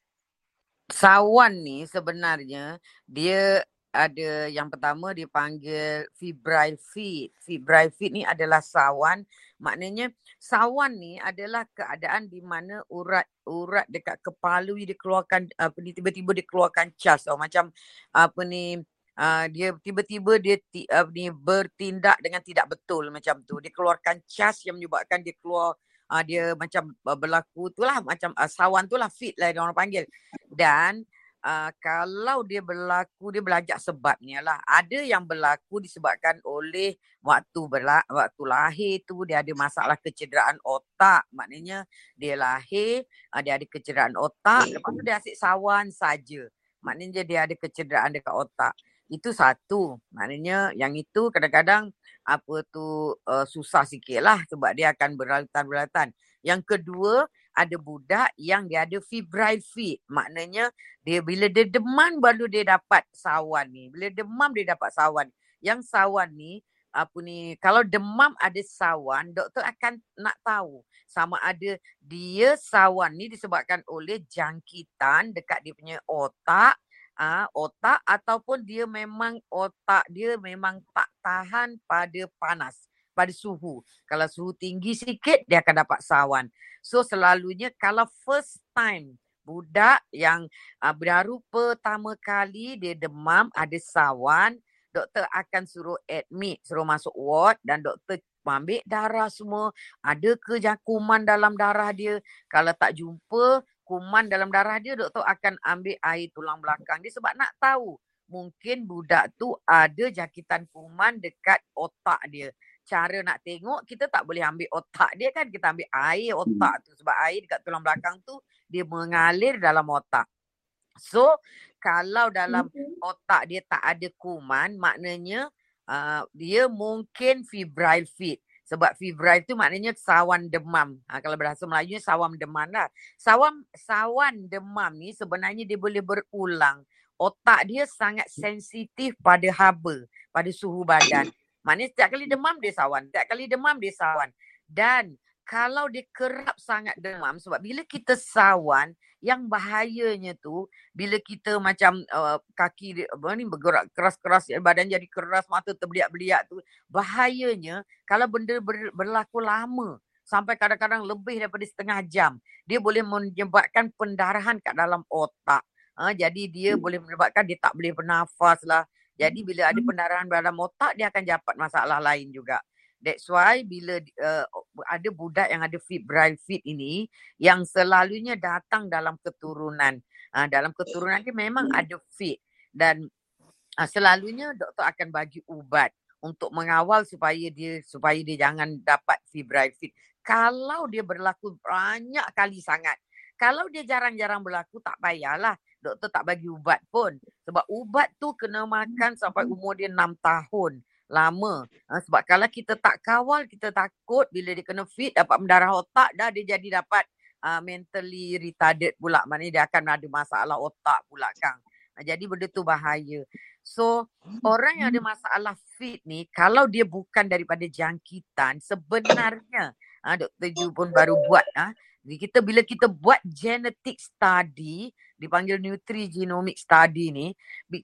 Sawan ni sebenarnya dia ada yang pertama dipanggil febrile fit. Febrile fit ni adalah sawan. Maknanya sawan ni adalah keadaan di mana urat-urat dekat kepala dia keluarkan apa ni tiba-tiba dia keluarkan cas tau. Macam apa ni uh, dia tiba-tiba dia apa ni bertindak dengan tidak betul macam tu. Dia keluarkan cas yang menyebabkan dia keluar uh, dia macam uh, berlaku tu lah macam uh, sawan tu lah fit lah dia orang panggil. Dan uh, kalau dia berlaku dia belajar sebabnya lah. Ada yang berlaku disebabkan oleh waktu berla waktu lahir tu dia ada masalah kecederaan otak. Maknanya dia lahir uh, dia ada kecederaan otak lepas tu dia asyik sawan saja. Maknanya dia ada kecederaan dekat otak. Itu satu. Maknanya yang itu kadang-kadang apa tu uh, susah sikit lah sebab dia akan berlatan-berlatan. Yang kedua, ada budak yang dia ada febrile fit. Maknanya dia bila dia demam baru dia dapat sawan ni. Bila demam dia dapat sawan. Yang sawan ni apa ni kalau demam ada sawan doktor akan nak tahu sama ada dia sawan ni disebabkan oleh jangkitan dekat dia punya otak uh, otak ataupun dia memang otak dia memang tak tahan pada panas pada suhu. Kalau suhu tinggi sikit dia akan dapat sawan. So selalunya kalau first time budak yang uh, baru pertama kali dia demam ada sawan, doktor akan suruh admit, suruh masuk ward dan doktor ambil darah semua. Ada ke kuman dalam darah dia? Kalau tak jumpa kuman dalam darah dia, doktor akan ambil air tulang belakang dia sebab nak tahu mungkin budak tu ada jangkitan kuman dekat otak dia cara nak tengok kita tak boleh ambil otak dia kan kita ambil air otak tu sebab air dekat tulang belakang tu dia mengalir dalam otak. So kalau dalam otak dia tak ada kuman maknanya uh, dia mungkin febrile fit. Sebab febrile tu maknanya sawan demam. Ha, kalau bahasa Melayu sawan demam lah. Sawan, sawan demam ni sebenarnya dia boleh berulang. Otak dia sangat sensitif pada haba, pada suhu badan. Maknanya setiap kali demam dia sawan. Setiap kali demam dia sawan. Dan kalau dia kerap sangat demam sebab bila kita sawan yang bahayanya tu bila kita macam uh, kaki dia, apa ni bergerak keras-keras badan jadi keras mata terbeliak-beliak tu bahayanya kalau benda ber, berlaku lama sampai kadang-kadang lebih daripada setengah jam dia boleh menyebabkan pendarahan kat dalam otak ha, jadi dia boleh menyebabkan dia tak boleh bernafas lah jadi bila ada pendarahan dalam otak dia akan dapat masalah lain juga. That's why bila uh, ada budak yang ada febrile fit ini yang selalunya datang dalam keturunan. Uh, dalam keturunan dia memang ada fit dan uh, selalunya doktor akan bagi ubat untuk mengawal supaya dia supaya dia jangan dapat febrile fit. Kalau dia berlaku banyak kali sangat. Kalau dia jarang-jarang berlaku tak payahlah doktor tak bagi ubat pun. Sebab ubat tu kena makan sampai umur dia 6 tahun. Lama. Ha, sebab kalau kita tak kawal, kita takut bila dia kena fit, dapat mendarah otak, dah dia jadi dapat uh, mentally retarded pula. Maknanya dia akan ada masalah otak pula Kang. Ha, jadi benda tu bahaya. So orang yang ada masalah fit ni, kalau dia bukan daripada jangkitan, sebenarnya ha, Dr. Ju pun baru buat. Ha, kita bila kita buat genetic study, dipanggil nutrigenomic study ni,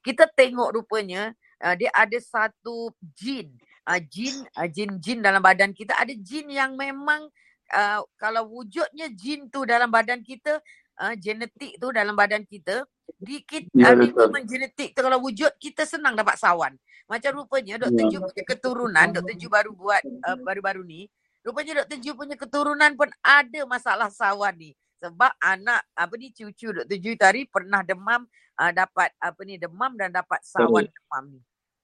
kita tengok rupanya uh, dia ada satu jin, uh, jin, uh, jin-jin dalam badan kita. Ada jin yang memang uh, kalau wujudnya jin tu dalam badan kita, uh, genetik tu dalam badan kita, di kita, ya, uh, genetik tu kalau wujud kita senang dapat sawan. Macam rupanya Dr. Ya. Ju punya keturunan, Dr. Ju baru buat uh, baru-baru ni, Rupanya Dr. Ju punya keturunan pun ada masalah sawan ni. Sebab anak apa ni cucu Dr. Ju tadi pernah demam uh, dapat apa ni demam dan dapat sawan Sorry. demam ni.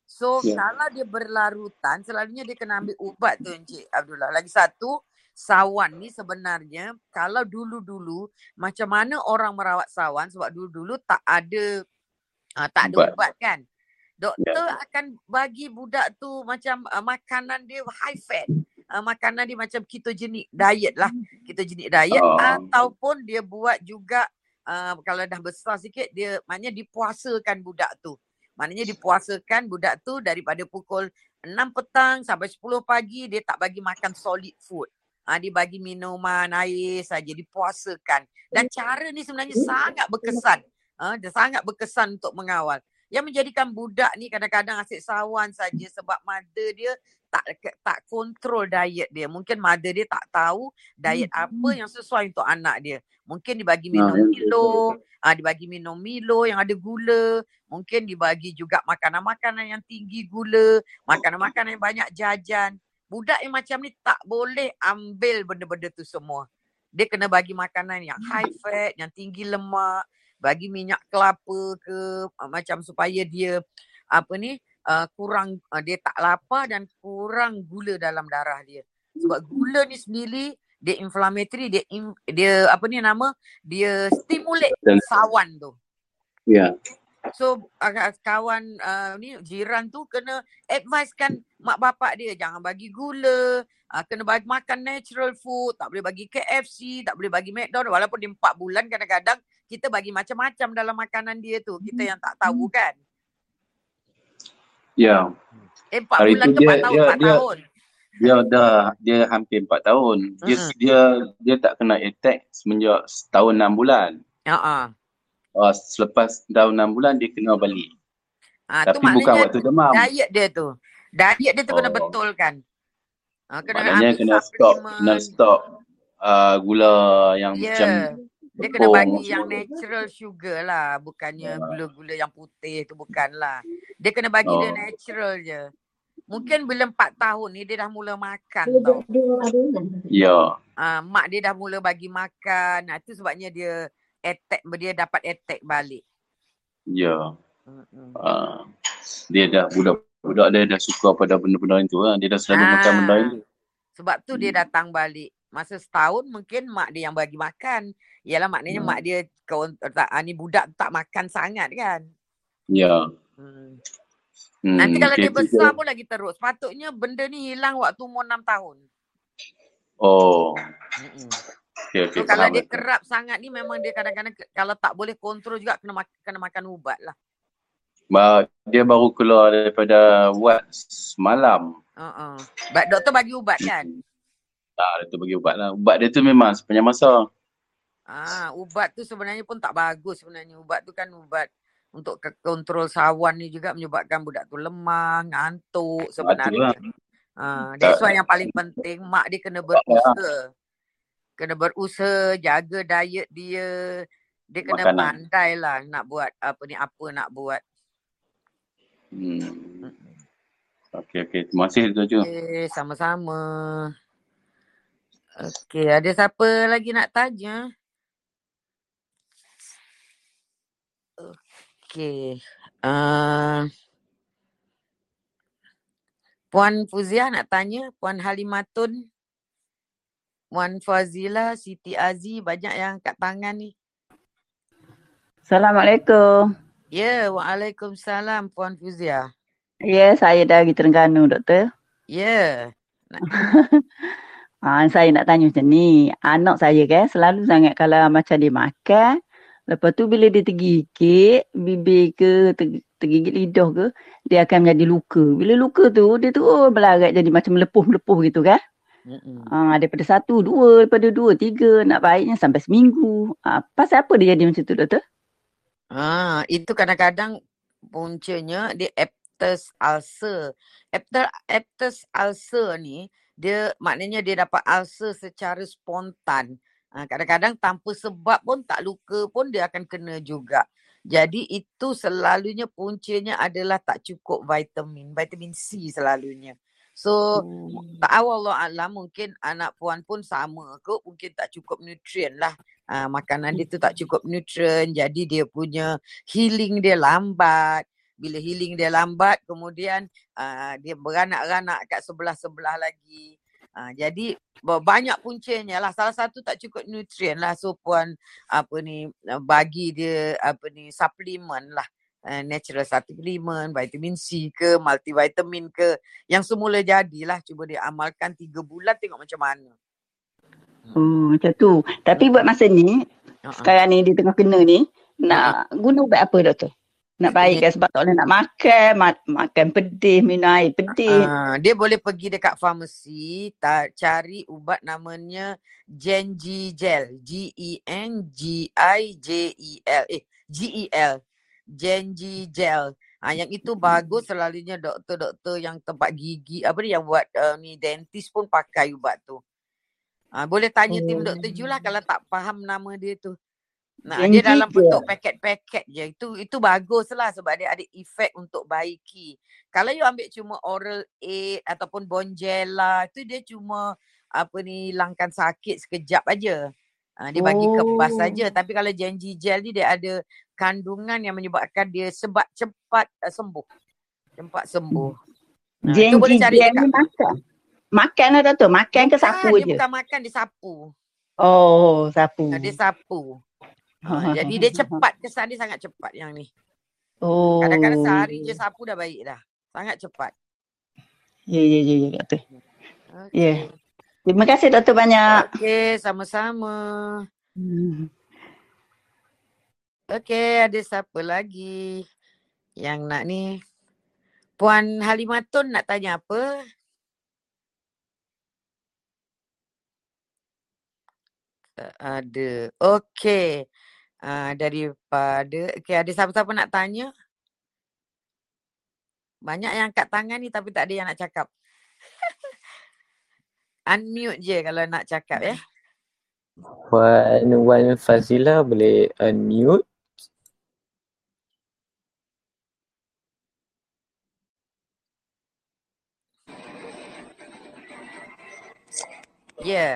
So yeah. kalau dia berlarutan selalunya dia kena ambil ubat tu Encik Abdullah. Lagi satu sawan ni sebenarnya kalau dulu-dulu macam mana orang merawat sawan sebab dulu-dulu tak ada uh, tak ada Ubat. ubat kan. Doktor akan bagi budak tu macam uh, makanan dia high fat. Uh, makanan dia macam ketogenic diet lah. Ketogenic diet Oh. ataupun dia buat juga uh, kalau dah besar sikit dia maknanya dipuasakan budak tu. Maknanya dipuasakan budak tu daripada pukul 6 petang sampai 10 pagi dia tak bagi makan solid food. Ah dia bagi minuman air saja dipuasakan. Dan cara ni sebenarnya sangat berkesan. Ah dia sangat berkesan untuk mengawal. Yang menjadikan budak ni kadang-kadang asyik sawan saja sebab mother dia tak tak kontrol diet dia. Mungkin mother dia tak tahu diet apa yang sesuai untuk anak dia. Mungkin dibagi minum Milo, ah dibagi minum Milo yang ada gula, mungkin dibagi juga makanan-makanan yang tinggi gula, makanan-makanan yang banyak jajan. Budak yang macam ni tak boleh ambil benda-benda tu semua. Dia kena bagi makanan yang high fat, yang tinggi lemak, bagi minyak kelapa ke uh, macam supaya dia apa ni uh, kurang uh, dia tak lapar dan kurang gula dalam darah dia. Sebab gula ni sendiri dia inflammatory, dia in, dia apa ni nama? Dia stimulate sawan tu. Ya. So uh, kawan uh, ni jiran tu kena advisekan mak bapak dia jangan bagi gula, uh, kena bagi makan natural food, tak boleh bagi KFC, tak boleh bagi McDonald walaupun dia 4 bulan kadang-kadang kita bagi macam-macam dalam makanan dia tu. Kita yang tak tahu kan. Ya. Eh 4 Hari bulan ke 4 dia- tahun, dia- 4 dia- tahun. Dia dah dia hampir 4 tahun. Dia Mm-mm. dia dia tak kena attack semenjak setahun 6 bulan. Ha ah. Uh, selepas tahun 6 bulan dia kena balik. Ah tu Tapi bukan waktu demam. diet dia tu. Diet dia tu kena Oh. betulkan. Ah kena Maknanya kena stop kena stop uh, gula yang Ya. macam Dia kena bagi yang natural sugar lah. Bukannya Ah. gula-gula yang putih tu bukanlah. Dia kena bagi dia Oh. natural je. Mungkin bila 4 tahun ni dia dah mula makan tau. Ya. Ah, mak dia dah mula bagi makan. Nah, tu sebabnya dia attack dia dapat attack balik. Ya. Mm-mm. Uh, dia dah budak-budak dia dah suka pada benda-benda itu lah. Dia dah selalu Ah. makan benda itu. Sebab tu dia Hmm. datang balik. Masa setahun mungkin mak dia yang bagi makan. Yalah maknanya Hmm. mak dia kawan tak ah, ni budak tak makan sangat kan. Ya. Hmm. Hmm, Nanti kalau okay, dia besar pun lagi teruk. Sepatutnya benda ni hilang waktu umur 6 tahun. Oh. Mm-mm. Okay, okay. So kalau dia kerap sangat ni memang dia kadang-kadang kalau tak boleh kontrol juga kena mak- kena makan ubat lah. Dia baru keluar daripada ward semalam. Uh-uh. But doktor bagi ubat kan? Ah, tu bagi ubat lah. Ubat dia tu memang sepanjang masa. Ah, ubat tu sebenarnya pun tak bagus sebenarnya. Ubat tu kan ubat untuk ke- kontrol sawan ni juga menyebabkan budak tu lemah, ngantuk sebenarnya. lah. Ah, that's why yang paling penting mak dia kena berusaha. Kena berusaha jaga diet dia. Dia kena Makanan. pandai lah nak buat apa ni apa nak buat. Hmm. Okey, okey. Terima kasih Dr. Ju. Okay, sama-sama. Okey, ada siapa lagi nak tanya? Okey. Uh, Puan Fuzia nak tanya, Puan Halimatun, Puan Fazila, Siti Azi, banyak yang kat tangan ni. Assalamualaikum. Ya, Waalaikumsalam Puan Fuzia. Ya, saya dari Terengganu, doktor. Ya. Ha, saya nak tanya macam ni. Anak saya kan selalu sangat kalau macam dia makan, lepas tu bila dia tergigit bibir ke, ter- tergigit lidah ke, dia akan menjadi luka. Bila luka tu, dia tu oh, melarat jadi macam melepuh-melepuh gitu kan. Mm-mm. Ha, daripada satu, dua, daripada dua, tiga, nak baiknya sampai seminggu. Ha, pasal apa dia jadi macam tu, doktor? Ah, itu kadang-kadang puncanya dia Aptus ulcer. Aptus, Aptus ulcer ni dia maknanya dia dapat ulcer secara spontan. Ah, kadang-kadang tanpa sebab pun tak luka pun dia akan kena juga. Jadi itu selalunya puncanya adalah tak cukup vitamin, vitamin C selalunya. So tak Allah alam mungkin anak puan pun sama ke? Mungkin tak cukup nutrien lah. Uh, makanan dia tu tak cukup nutrien jadi dia punya healing dia lambat. Bila healing dia lambat kemudian uh, dia beranak-ranak kat sebelah-sebelah lagi. Uh, jadi ba- banyak puncanya lah. Salah satu tak cukup nutrien lah. So puan apa ni bagi dia apa ni suplemen lah uh, natural supplement, vitamin C ke, multivitamin ke, yang semula jadilah cuba dia amalkan tiga bulan tengok macam mana. Oh, macam tu. Tapi buat masa ni, Uh-uh. sekarang ni dia tengah kena ni, nak guna ubat apa doktor? Nak baikkan sebab tak boleh nak makan, ma- makan pedih, minum air pedih. Ah, dia boleh pergi dekat farmasi ta- cari ubat namanya Gengi Gel. G E N G I J E L. Eh, G L. Gengi Gel. Ah, yang itu bagus selalunya doktor-doktor yang tempat gigi apa ni yang buat uh, ni dentist pun pakai ubat tu. Ah, boleh tanya tim Dr. Ju lah kalau tak faham nama dia tu. Nah, dia dalam bentuk paket-paket je. Itu itu bagus lah sebab dia ada efek untuk baiki. Kalau you ambil cuma oral aid ataupun bonjela, itu dia cuma apa ni hilangkan sakit sekejap aja. Ha, dia bagi kebas Oh. saja. Tapi kalau janji gel ni dia ada kandungan yang menyebabkan dia sebab cepat uh, sembuh. Cepat sembuh. Ha, tu boleh cari gel ni makan. Makan lah doktor, makan ke sapu dia je? bukan makan, dia sapu. Oh, sapu. Dia sapu. Jadi dia cepat, kesan dia sangat cepat yang ni. Oh. Kadang-kadang sehari je sapu dah baik dah. Sangat cepat. Ya, ya, ya, ya doktor. Okay. Ya. Terima kasih doktor banyak. Okey, sama-sama. Hmm. Okey, ada siapa lagi yang nak ni? Puan Halimatun nak tanya apa? Tak ada. Okey. Uh, daripada, okey ada siapa-siapa nak tanya? Banyak yang angkat tangan ni tapi tak ada yang nak cakap. Unmute je kalau nak cakap ya. Puan Wan Fazila boleh unmute. Ya. Yeah.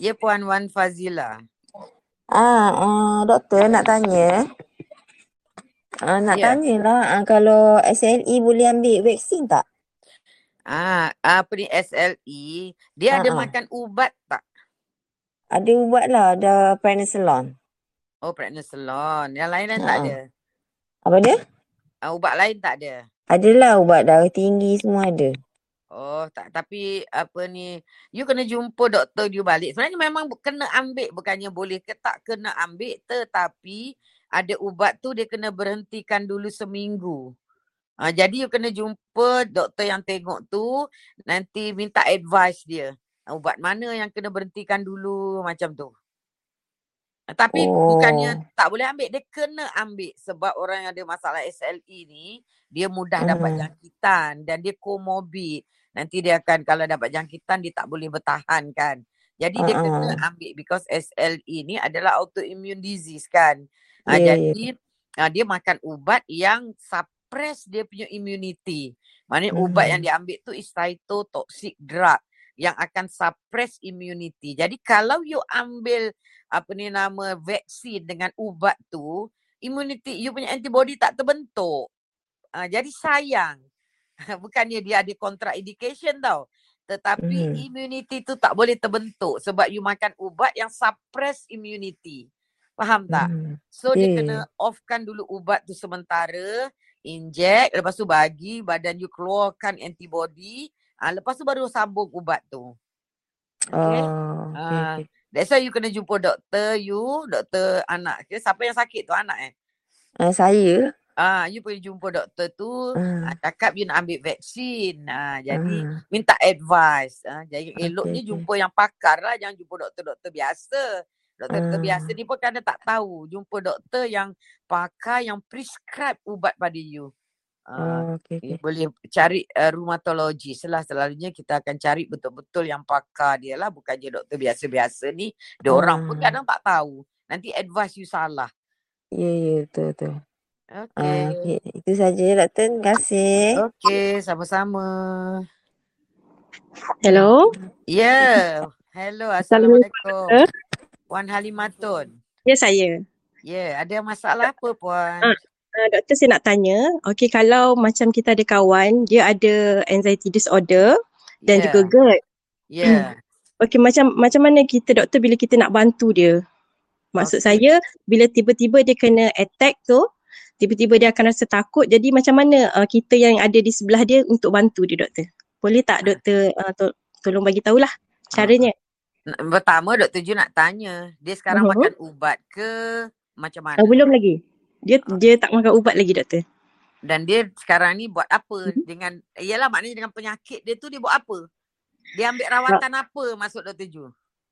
Ya Puan Wan Fazila. Ah, uh, doktor nak tanya. Ah, nak Ya. tanyalah ah, kalau SLE boleh ambil vaksin tak? Ah, apa ni SLE, dia ada Ah, ah. makan ubat tak? Ada ubat lah, ada prednisolone. Oh, prednisolone. Yang lain lain tak Ah, ah. ada. Apa dia? Ah, ubat lain tak ada. Adalah ubat darah tinggi semua ada. Oh, tak tapi apa ni, you kena jumpa doktor you balik. Sebenarnya memang bu- kena ambil bukannya boleh ke tak kena ambil tetapi ada ubat tu dia kena berhentikan dulu seminggu. Ah, jadi you kena jumpa doktor yang tengok tu nanti minta advice dia. Ah, Ubat mana yang kena berhentikan dulu macam tu. Ah, Tapi bukannya Oh. tak boleh ambil, dia kena ambil sebab orang yang ada masalah SLE ni dia mudah dapat Hmm. jangkitan dan dia comorbid. Nanti dia akan kalau dapat jangkitan dia tak boleh bertahan kan. Jadi dia kena Ah, ambil because SLE ni adalah autoimmune disease kan. Ah, Ya, ya, ya. jadi ah, dia makan ubat yang suppress dia punya immunity. Maknanya ubat yang Hmm. dia ambil tu is cytotoxic drug yang akan suppress immunity. Jadi kalau you ambil apa ni nama vaksin dengan ubat tu, immunity you punya antibody tak terbentuk. Ah, jadi sayang. Bukannya dia ada contraindication tau. Tetapi Hmm. immunity tu tak boleh terbentuk sebab you makan ubat yang suppress immunity. Faham tak? Hmm. So dia Ya, kena offkan dulu ubat tu sementara, inject, lepas tu bagi badan you keluarkan antibody, ah lepas tu baru sambung ubat tu. Okay? Oh, okey, Ah, okey. that's why you kena jumpa doktor you, doktor anak ke. Siapa yang sakit tu anak eh? Ah, saya? Ah, you pergi jumpa doktor tu, ah, Ah, cakap you nak ambil vaksin. Ah, jadi ah. minta advice. Ah, jadi Okey, eloknya okey. jumpa yang pakar lah, jangan jumpa doktor-doktor biasa. Doktor-doktor biasa Ah, ni pun kadang tak tahu. Jumpa doktor yang pakar yang prescribe ubat pada you. Ah, oh, okey, you okey. boleh cari uh, rheumatologist lah. Selalunya kita akan cari betul-betul yang pakar dia lah. Bukan je doktor biasa-biasa ni. Dia orang pun Ah, kadang tak tahu. Nanti advice you salah. ya, ya, betul, betul. Okay. Ah, okey. Itu saja, doktor. Terima kasih. Okay, sama-sama. Hello. Ya. Yeah. Hello, Assalamualaikum. Puan Halimatun. Ya saya. Ya, yeah. ada masalah apa Puan? Ah, uh, doktor saya nak tanya, okey kalau macam kita ada kawan, dia ada anxiety disorder dan Ya. juga GERD. Ya. Okey macam macam mana kita doktor bila kita nak bantu dia? Maksud Okey. saya bila tiba-tiba dia kena attack tu, tiba-tiba dia akan rasa takut. Jadi macam mana uh, kita yang ada di sebelah dia untuk bantu dia doktor? Boleh tak doktor uh, to- tolong bagi tahulah caranya? Pertama Dr. Ju nak tanya, dia sekarang Uh-huh. makan ubat ke macam mana? Uh, belum lagi. Dia dia tak makan ubat lagi doktor. Dan dia sekarang ni buat apa Mhm. dengan, iyalah maknanya dengan penyakit dia tu dia buat apa? Dia ambil rawatan apa masuk Dr. Ju?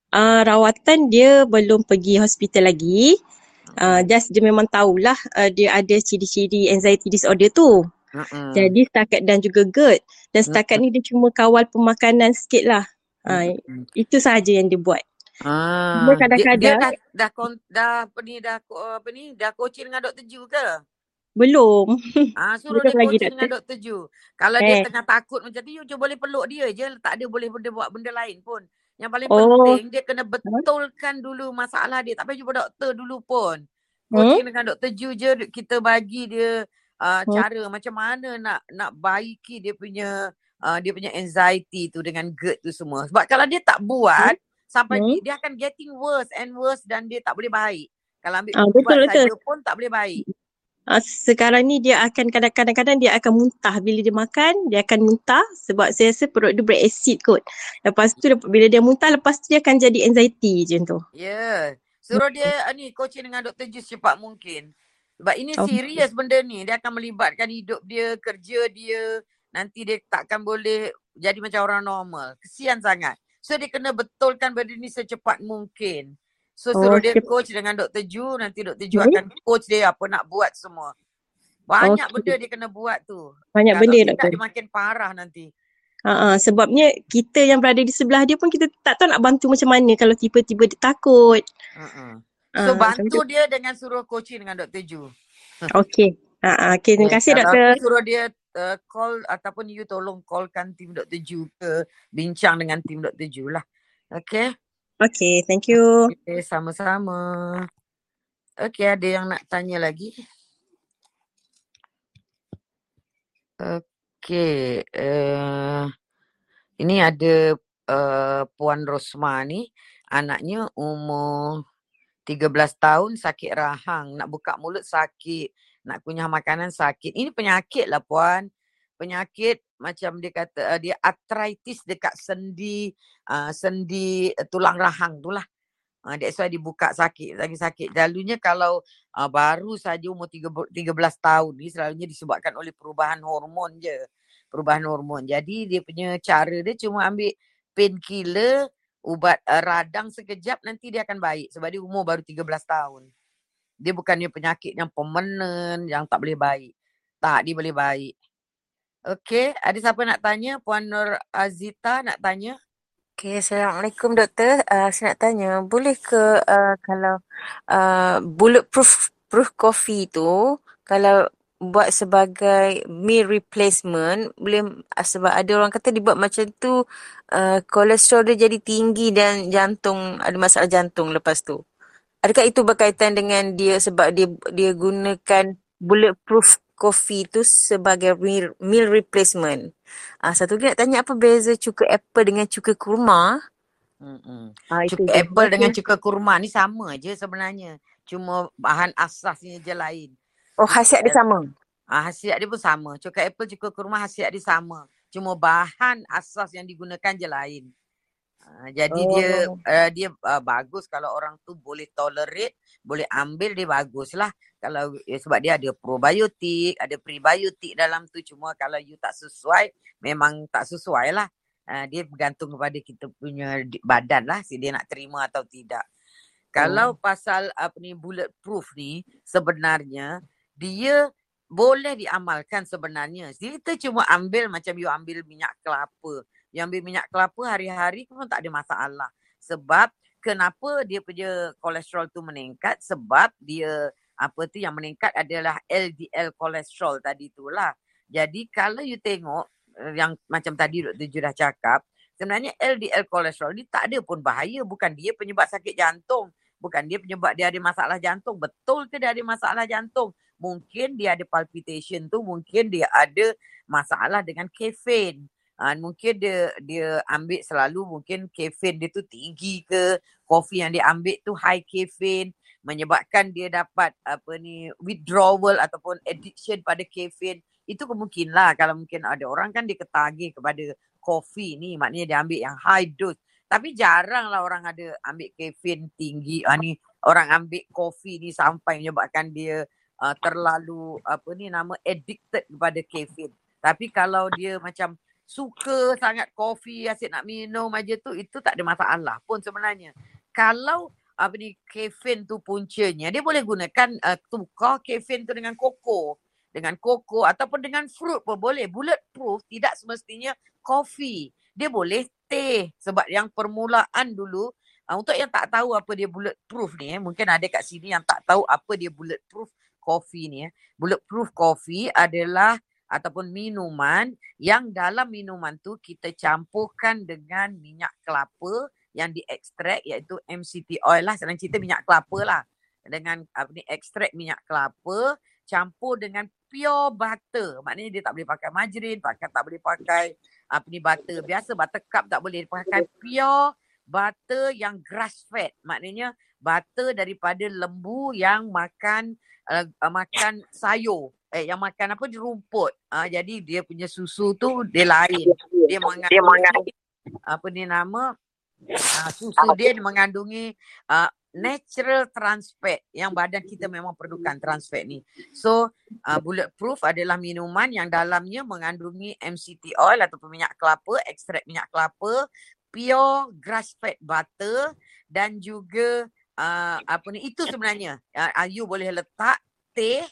Uh, rawatan dia belum pergi hospital lagi. Uh, just dia memang tahulah uh, dia ada ciri-ciri anxiety disorder tu. Mm-mm. Jadi setakat dan juga GERD. Dan setakat Mm-mm. ni dia cuma kawal pemakanan sikit lah. Mm-mm. itu sahaja yang dia buat. Ah, dia, dia kadang-kadang dah dah dah apa ni dah apa ni dah coaching dengan Dr. Ju ke? belum. Ah suruh belum dia lagi coaching dengan Dr. Ju. Kalau dia Eh. tengah takut macam tu, you je boleh peluk dia je. Tak ada boleh benda buat benda lain pun. Yang paling Oh. penting dia kena betulkan dulu masalah dia. Tak payah jumpa doktor dulu pun. Hmm? Coaching dengan Dr. Ju je kita bagi dia uh, Hmm. cara macam mana nak nak baiki dia punya uh, dia punya anxiety tu dengan GERD tu semua. Sebab kalau dia tak buat sampai Hmm. dia, dia akan getting worse and worse dan dia tak boleh baik. Kalau ambil Ah, ubat betul betul. saja pun tak boleh baik. Uh, sekarang ni dia akan kadang- kadang-kadang dia akan muntah bila dia makan dia akan muntah sebab saya rasa perut dia berasid kot. Lepas tu bila dia muntah lepas tu dia akan jadi anxiety je tu. Ya. Yeah. Suruh dia uh, ni coaching dengan Dr. Ju secepat mungkin. Sebab ini Oh. serius benda ni. Dia akan melibatkan hidup dia, kerja dia. Nanti dia takkan boleh jadi macam orang normal. Kesian sangat. So dia kena betulkan benda ni secepat mungkin. So Oh, suruh dia sip. coach dengan Dr. Ju. Nanti Dr. Ju Hmm. akan coach dia apa nak buat semua. Banyak Okey. benda dia kena buat tu. Banyak Kalau benda doktor. dia makin parah nanti. Ha, sebabnya kita yang berada di sebelah dia pun kita tak tahu nak bantu macam mana kalau tiba-tiba dia takut. Uh-uh. So macam bantu tu. dia dengan suruh coaching dengan Dr. Ju. Okey. Ha, ha, okay, terima Okay, kasih kalau doktor. aku suruh dia uh, call ataupun you tolong callkan tim Dr. Ju ke bincang dengan tim Dr. Ju lah. Okay? Okay, thank you. Okay, sama-sama. Okay, ada yang nak tanya lagi? Okay, uh, ini ada uh, Puan Rosma ni, anaknya umur 13 tahun sakit rahang, nak buka mulut sakit, nak kunyah makanan sakit. Ini penyakit lah puan. Penyakit macam dia kata uh, dia arthritis dekat sendi uh, sendi uh, tulang rahang tu lah. Uh, that's why sakit, lagi sakit. Selalunya kalau uh, baru saja umur 13 tahun ni selalunya disebabkan oleh perubahan hormon je. Perubahan hormon. Jadi dia punya cara dia cuma ambil painkiller, ubat uh, radang sekejap nanti dia akan baik sebab dia umur baru 13 tahun. Dia bukannya penyakit yang permanent yang tak boleh baik. Tak, dia boleh baik. Okey, ada siapa nak tanya? Puan Nur Azita nak tanya? Okay, Assalamualaikum doktor. Uh, saya nak tanya, boleh ke uh, kalau uh, bulletproof proof coffee tu kalau buat sebagai meal replacement boleh sebab ada orang kata dibuat macam tu uh, kolesterol dia jadi tinggi dan jantung ada masalah jantung lepas tu. Adakah itu berkaitan dengan dia sebab dia dia gunakan bulletproof coffee tu sebagai meal, meal replacement? Ah, satu lagi nak tanya apa beza cuka apple dengan cuka kurma? Mm-mm. Ah, itu Cuka je. apple dengan Okey. cuka kurma ni sama je sebenarnya. Cuma bahan asasnya je lain. Oh, khasiat dia Eh, sama. Ah, hasiat dia pun sama. Cuka apple, cuka kurma hasiat dia sama. Cuma bahan asas yang digunakan je lain. Ah, jadi dia Oh. uh, dia uh, bagus kalau orang tu boleh tolerate, boleh ambil dia bagus lah. Kalau eh, sebab dia ada probiotik, ada prebiotik dalam tu cuma kalau you tak sesuai memang tak sesuai lah. Uh, dia bergantung kepada kita punya badan lah si dia nak terima atau tidak. Kalau Oh. pasal apa ni bulletproof ni sebenarnya dia boleh diamalkan sebenarnya. Kita cuma ambil macam you ambil minyak kelapa. You ambil minyak kelapa hari-hari pun tak ada masalah. Sebab kenapa dia punya kolesterol tu meningkat? Sebab dia apa tu yang meningkat adalah LDL kolesterol tadi tu lah. Jadi kalau you tengok eh, yang macam tadi Dr. Ju dah cakap, sebenarnya LDL kolesterol ni tak ada pun bahaya. Bukan dia penyebab sakit jantung. Bukan dia penyebab dia ada masalah jantung. Betul ke dia ada masalah jantung? Mungkin dia ada palpitation tu, mungkin dia ada masalah dengan kafein. Uh, mungkin dia dia ambil selalu mungkin kafein dia tu tinggi ke, kopi yang dia ambil tu high kafein. menyebabkan dia dapat apa ni withdrawal ataupun addiction pada caffeine itu kemungkinan lah. Kalau mungkin ada orang kan dia ketagih kepada kopi ni maknanya dia ambil yang high dose. Tapi jarang lah orang ada ambil caffeine tinggi. Ah ni orang ambil kopi ni sampai menyebabkan dia uh, terlalu apa ni nama addicted kepada caffeine tapi kalau dia macam suka sangat kopi asyik nak minum aja tu itu tak ada masalah pun sebenarnya. Kalau apa ni caffeine tu puncanya dia boleh gunakan uh, tukar caffeine tu dengan koko. Dengan koko ataupun dengan fruit pun boleh. Bulletproof tidak semestinya kopi. Dia boleh teh sebab yang permulaan dulu uh, untuk yang tak tahu apa dia bulletproof ni eh, mungkin ada kat sini yang tak tahu apa dia bulletproof coffee ni eh. bulletproof coffee adalah ataupun minuman yang dalam minuman tu kita campurkan dengan minyak kelapa yang diekstrak iaitu MCT oil lah. Senang cerita minyak kelapa lah. Dengan apa ni ekstrak minyak kelapa campur dengan pure butter. Maknanya dia tak boleh pakai margarine pakai tak boleh pakai apa ni butter. Biasa butter cup tak boleh pakai pure butter yang grass fed. Maknanya butter daripada lembu yang makan uh, makan sayur eh yang makan apa rumput. Uh, jadi dia punya susu tu dia lain. Dia mengandungi apa ni nama? Uh, susu dia mengandungi uh, natural trans fat yang badan kita memang perlukan trans fat ni. So uh, bulletproof adalah minuman yang dalamnya mengandungi MCT oil ataupun minyak kelapa, ekstrak minyak kelapa, pure grass fed butter dan juga uh, apa ni itu sebenarnya. Uh, you boleh letak teh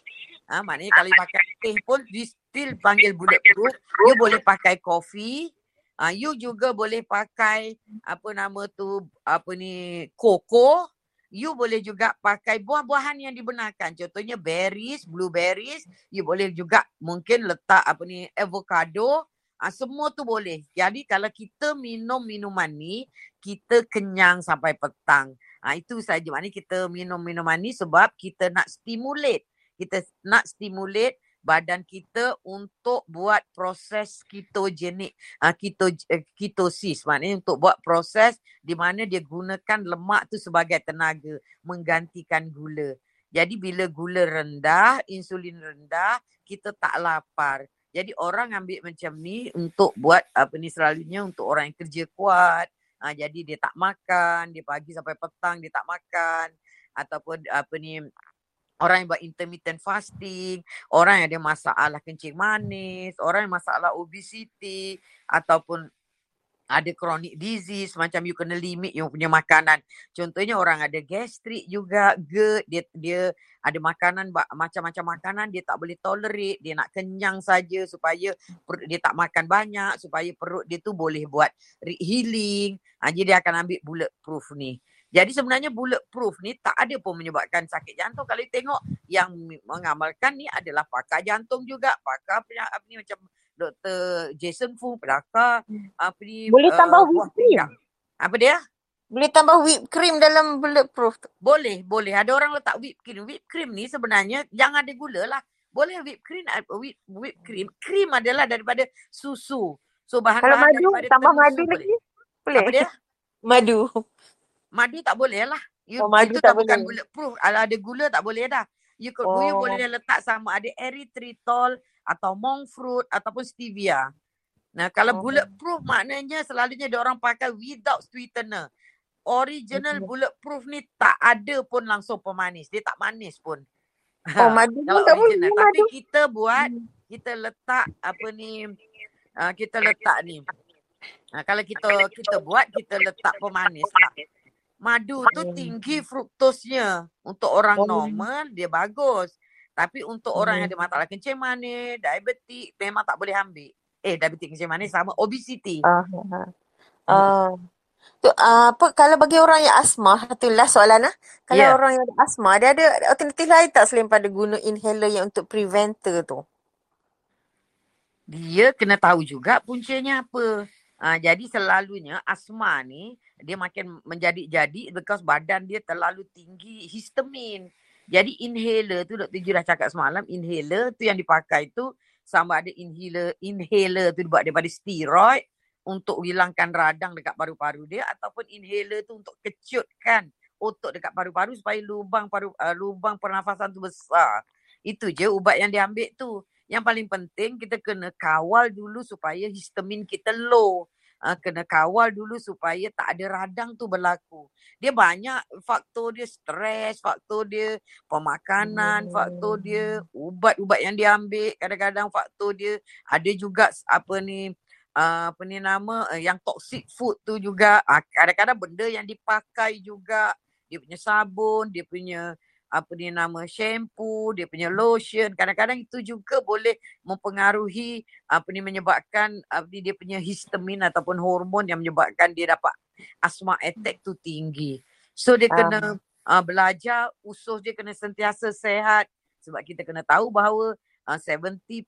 uh, maknanya kalau pakai teh pun you still panggil bulletproof you boleh pakai kopi uh, you juga boleh pakai apa nama tu apa ni koko you boleh juga pakai buah-buahan yang dibenarkan. Contohnya berries, blueberries. You boleh juga mungkin letak apa ni avocado. Ha, semua tu boleh. Jadi kalau kita minum minuman ni, kita kenyang sampai petang. Ha, itu saja. Maknanya kita minum minuman ni sebab kita nak stimulate. Kita nak stimulate badan kita untuk buat proses ketogenik uh, keto, uh, ketosis maknanya untuk buat proses di mana dia gunakan lemak tu sebagai tenaga menggantikan gula. Jadi bila gula rendah, insulin rendah, kita tak lapar. Jadi orang ambil macam ni untuk buat apa ni selalunya untuk orang yang kerja kuat. Uh, jadi dia tak makan, dia pagi sampai petang dia tak makan ataupun apa ni orang yang buat intermittent fasting, orang yang ada masalah kencing manis, orang yang masalah obesity ataupun ada chronic disease macam you kena limit you punya makanan. Contohnya orang ada gastrik juga, GERD, dia dia ada makanan macam-macam makanan dia tak boleh tolerate, dia nak kenyang saja supaya perut dia tak makan banyak supaya perut dia tu boleh buat healing. Ha, jadi dia akan ambil bulletproof ni. Jadi sebenarnya bulletproof ni tak ada pun menyebabkan sakit jantung. Kalau tengok yang mengamalkan ni adalah pakar jantung juga. Pakar apa ni macam Dr. Jason Fu, pakar apa ni. Boleh uh, tambah whipped cream. Apa dia? Boleh tambah whipped cream dalam bulletproof tu? Boleh, boleh. Ada orang letak whipped cream. Whipped cream ni sebenarnya jangan ada gula lah. Boleh whipped cream, whipped, whipped cream. Cream adalah daripada susu. So bahan-bahan Kalau madu, tambah madu lagi? Boleh. Apa dia? Madu. Madu tak boleh lah. You, Oh, madu itu tak tak bukan boleh. bulletproof. Kalau ada gula tak boleh dah. You, oh. you boleh letak sama ada erythritol atau monk fruit ataupun stevia. Nah kalau Oh. bulletproof maknanya selalunya dia orang pakai without sweetener. Original Mhm. bulletproof ni tak ada pun langsung pemanis. Dia tak manis pun. Oh, madu pun tak boleh. Tapi madu. kita buat, kita letak apa ni, uh, kita letak ni. Uh, kalau kita kita buat, kita letak pemanis lah. Madu tu Hmm. tinggi fruktosnya. Untuk orang Oh. normal, dia bagus. Tapi untuk orang yang Hmm. ada masalah kencing manis, diabetik, memang tak boleh ambil. Eh, diabetik kencing manis sama obesity. Ah, ah. Ah. Tu, ah, apa kalau bagi orang yang asma, tu last soalan ah. Kalau Ya. orang yang ada asma, dia ada alternatif lain tak selain pada guna inhaler yang untuk preventer tu? dia kena tahu juga puncanya apa. Ha, jadi selalunya asma ni dia makin menjadi-jadi because badan dia terlalu tinggi histamin. Jadi inhaler tu Dr. Ju dah cakap semalam inhaler tu yang dipakai tu sama ada inhaler inhaler tu dibuat daripada steroid untuk hilangkan radang dekat paru-paru dia ataupun inhaler tu untuk kecutkan otot dekat paru-paru supaya lubang paru uh, lubang pernafasan tu besar. Itu je ubat yang diambil tu. Yang paling penting kita kena kawal dulu supaya histamin kita low. Uh, kena kawal dulu supaya tak ada radang tu berlaku. Dia banyak faktor dia stres, faktor dia pemakanan, faktor dia ubat-ubat yang diambil, kadang-kadang faktor dia ada juga apa ni uh, apa ni nama uh, yang toxic food tu juga uh, kadang-kadang benda yang dipakai juga dia punya sabun, dia punya apa ni nama shampoo, dia punya lotion. Kadang-kadang itu juga boleh mempengaruhi apa ni menyebabkan apa ni dia punya histamin ataupun hormon yang menyebabkan dia dapat asma attack tu tinggi. So dia kena uh, belajar usus dia kena sentiasa sehat sebab kita kena tahu bahawa uh, 70%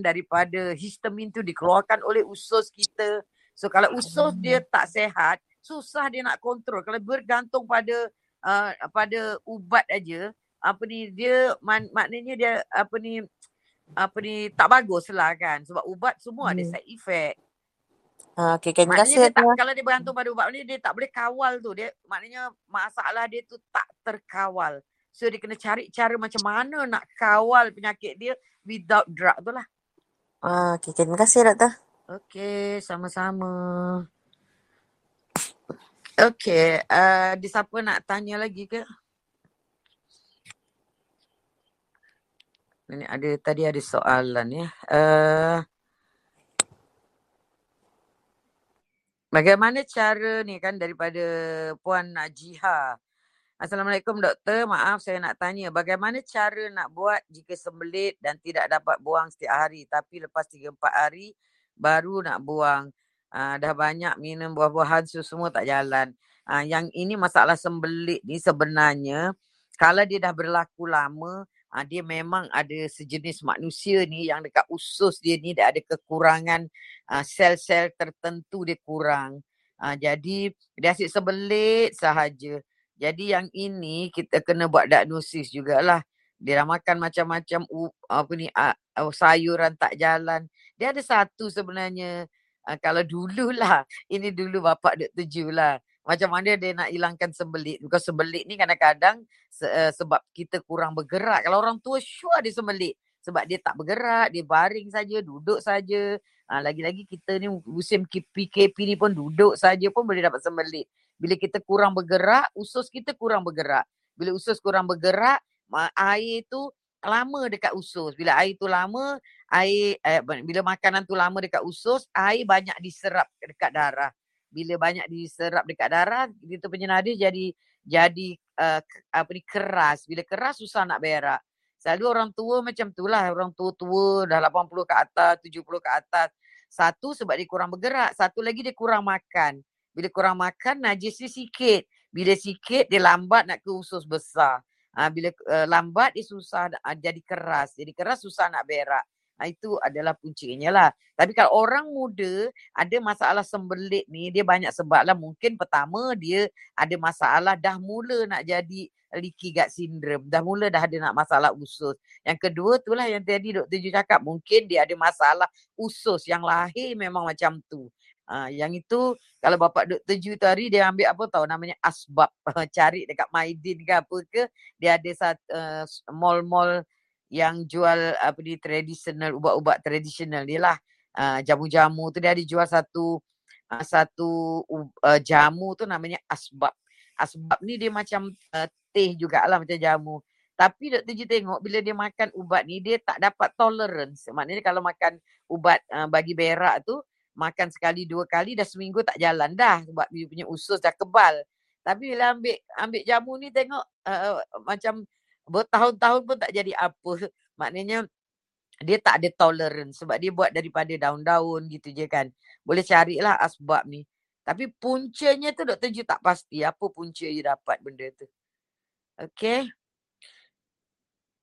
daripada histamin tu dikeluarkan oleh usus kita. So kalau usus dia tak sehat, susah dia nak kontrol. Kalau bergantung pada uh, pada ubat aja apa ni dia man, maknanya dia apa ni apa ni tak bagus lah kan sebab ubat semua hmm. ada side effect. Uh, okay, terima maknanya dia tak, kalau dia bergantung pada ubat ni dia tak boleh kawal tu dia maknanya masalah dia tu tak terkawal. So dia kena cari cara macam mana nak kawal penyakit dia without drug tu lah. Uh, okay, terima kasih doktor. Okay, sama-sama. Okay, uh, ada siapa nak tanya lagi ke? Ini ada tadi ada soalan ya. Uh, bagaimana cara ni kan daripada Puan Najiha. Assalamualaikum doktor, maaf saya nak tanya bagaimana cara nak buat jika sembelit dan tidak dapat buang setiap hari tapi lepas 3-4 hari baru nak buang. Uh, dah banyak minum buah-buahan su semua tak jalan. Uh, yang ini masalah sembelit ni sebenarnya kalau dia dah berlaku lama, uh, dia memang ada sejenis manusia ni yang dekat usus dia ni dia ada kekurangan uh, sel-sel tertentu dia kurang. Uh, jadi dia asyik sebelit sahaja. Jadi yang ini kita kena buat diagnosis jugalah. Dia dah makan macam-macam uh, apa ni uh, sayuran tak jalan. Dia ada satu sebenarnya Uh, kalau dululah, ini dulu bapak Dr. Ju lah. Macam mana dia nak hilangkan sembelit. Because sembelit ni kadang-kadang se- uh, sebab kita kurang bergerak. Kalau orang tua sure dia sembelit. Sebab dia tak bergerak, dia baring saja, duduk saja. Uh, lagi-lagi kita ni musim PKP ni pun duduk saja pun boleh dapat sembelit. Bila kita kurang bergerak, usus kita kurang bergerak. Bila usus kurang bergerak, air tu lama dekat usus. Bila air tu lama, air eh, bila makanan tu lama dekat usus, air banyak diserap dekat darah. Bila banyak diserap dekat darah, kita punya nadi jadi jadi uh, apa ni keras. Bila keras susah nak berak. Selalu orang tua macam tu lah. Orang tua-tua dah 80 ke atas, 70 ke atas. Satu sebab dia kurang bergerak. Satu lagi dia kurang makan. Bila kurang makan, najis dia sikit. Bila sikit, dia lambat nak ke usus besar. Ha, bila uh, lambat, dia susah uh, jadi keras. Jadi keras, susah nak berak. Ha, itu adalah puncanya lah. Tapi kalau orang muda ada masalah sembelit ni, dia banyak sebab lah. Mungkin pertama dia ada masalah dah mula nak jadi leaky gut syndrome. Dah mula dah ada nak masalah usus. Yang kedua tu lah yang tadi Dr. Ju cakap. Mungkin dia ada masalah usus yang lahir memang macam tu. Ha, yang itu kalau bapak Dr. Ju tu hari dia ambil apa tahu namanya asbab. Cari dekat Maidin ke apa ke. Dia ada satu uh, mall-mall yang jual apa ni tradisional ubat-ubat tradisional dia lah uh, jamu-jamu tu dia ada jual satu uh, satu uh, jamu tu namanya asbab asbab ni dia macam uh, teh jugalah macam jamu tapi doktor Ji tengok bila dia makan ubat ni dia tak dapat tolerance maknanya kalau makan ubat uh, bagi berak tu makan sekali dua kali dah seminggu tak jalan dah sebab dia punya usus dah kebal tapi bila ambil ambil jamu ni tengok uh, macam bertahun-tahun pun tak jadi apa. Maknanya dia tak ada tolerance sebab dia buat daripada daun-daun gitu je kan. Boleh carilah asbab ni. Tapi puncanya tu doktor Ju tak pasti apa punca dia dapat benda tu. Okay.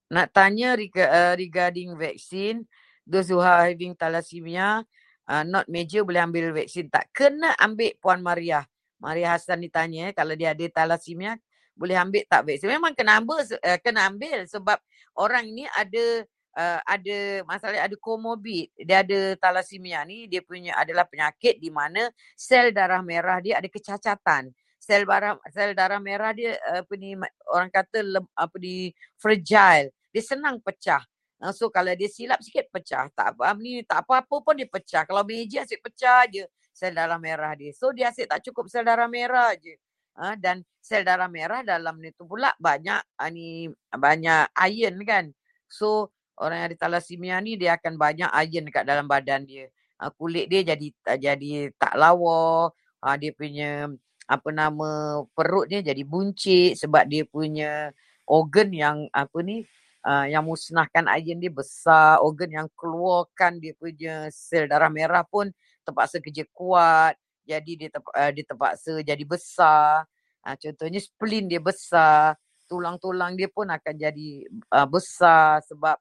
Nak tanya uh, regarding vaksin. Those who are having thalassemia, uh, not major boleh ambil vaksin. Tak kena ambil Puan Maria. Maria Hassan ni tanya kalau dia ada thalassemia, boleh ambil tak vaksin. Memang kena ambil, uh, kena ambil sebab orang ni ada uh, ada masalah ada komorbid. Dia ada thalassemia ni dia punya adalah penyakit di mana sel darah merah dia ada kecacatan. sel darah sel darah merah dia apa ni orang kata lem, apa ni fragile. Dia senang pecah. Uh, so kalau dia silap sikit pecah. Tak apa ni tak apa-apa pun dia pecah. Kalau meja asyik pecah je sel darah merah dia. So dia asyik tak cukup sel darah merah je. Uh, dan sel darah merah dalam ni tu pula banyak uh, ni banyak iron kan. So orang yang ada thalassemia ni dia akan banyak iron dekat dalam badan dia. Uh, kulit dia jadi jadi tak lawa. Uh, dia punya apa nama perut dia jadi buncit sebab dia punya organ yang apa ni uh, yang musnahkan iron dia besar, organ yang keluarkan dia punya sel darah merah pun terpaksa kerja kuat. Jadi dia terp, uh, dia terpaksa jadi besar. Uh, contohnya spleen dia besar, tulang-tulang dia pun akan jadi uh, besar sebab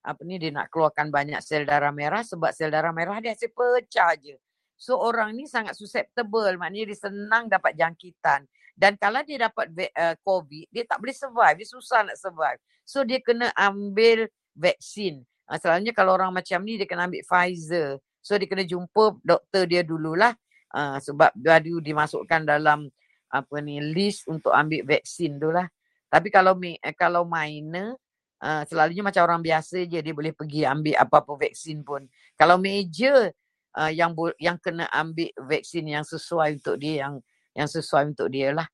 apa ni dia nak keluarkan banyak sel darah merah sebab sel darah merah dia asyik pecah je. So orang ni sangat susceptible, maknanya dia senang dapat jangkitan. Dan kalau dia dapat uh, COVID, dia tak boleh survive, dia susah nak survive. So dia kena ambil vaksin. Uh, selalunya kalau orang macam ni dia kena ambil Pfizer. So dia kena jumpa doktor dia dululah uh, sebab baru dimasukkan dalam apa ni list untuk ambil vaksin tu lah. Tapi kalau uh, kalau minor, uh, selalunya macam orang biasa je dia boleh pergi ambil apa-apa vaksin pun. Kalau major, uh, yang yang kena ambil vaksin yang sesuai untuk dia yang yang sesuai untuk dia lah.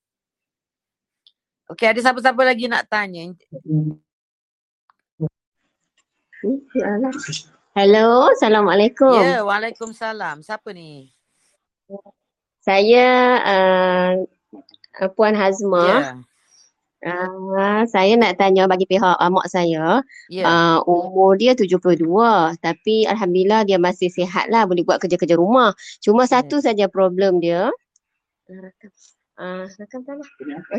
Okey, ada siapa-siapa lagi nak tanya? Hello, Assalamualaikum. Ya, Waalaikumsalam. Siapa ni? Saya uh, Puan Hazma. Ya. Uh, saya nak tanya bagi pihak uh, mak saya. Ya. Uh, umur dia 72 tapi Alhamdulillah dia masih sihat lah boleh buat kerja-kerja rumah. Cuma Ya. satu saja problem dia. Uh, rakam tak lah.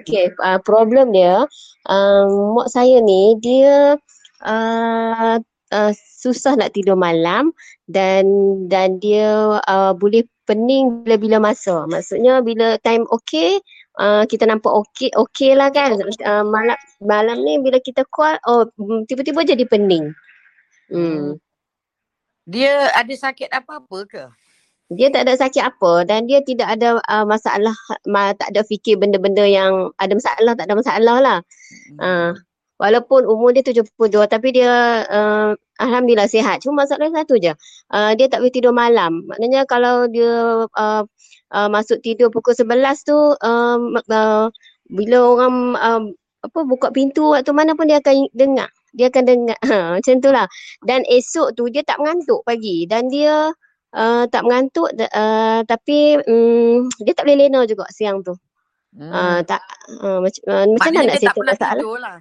Okay, uh, problem dia, um, mak saya ni dia uh, uh, susah nak tidur malam dan dan dia uh, boleh pening bila-bila masa. Maksudnya bila time okay, uh, kita nampak okay, okay lah kan. Uh, malam malam ni bila kita call, oh mm, tiba-tiba jadi pening. Hmm. Dia ada sakit apa-apa ke? Dia tak ada sakit apa dan dia tidak ada uh, masalah, ma, tak ada fikir benda-benda yang ada masalah, tak ada masalah lah. Uh, walaupun umur dia 72 tapi dia uh, Alhamdulillah sihat. Cuma masalah satu je, uh, dia tak boleh tidur malam. Maknanya kalau dia uh, uh, masuk tidur pukul 11 tu, um, uh, bila orang um, apa buka pintu waktu mana pun dia akan dengar. Dia akan dengar. Ha, macam tu lah. Dan esok tu dia tak mengantuk pagi dan dia uh, tak mengantuk uh, tapi um, dia tak boleh lena juga siang tu. Hmm. Uh, tak uh, macam uh, mana nak dia tak settle pernah masalah? tidur lah.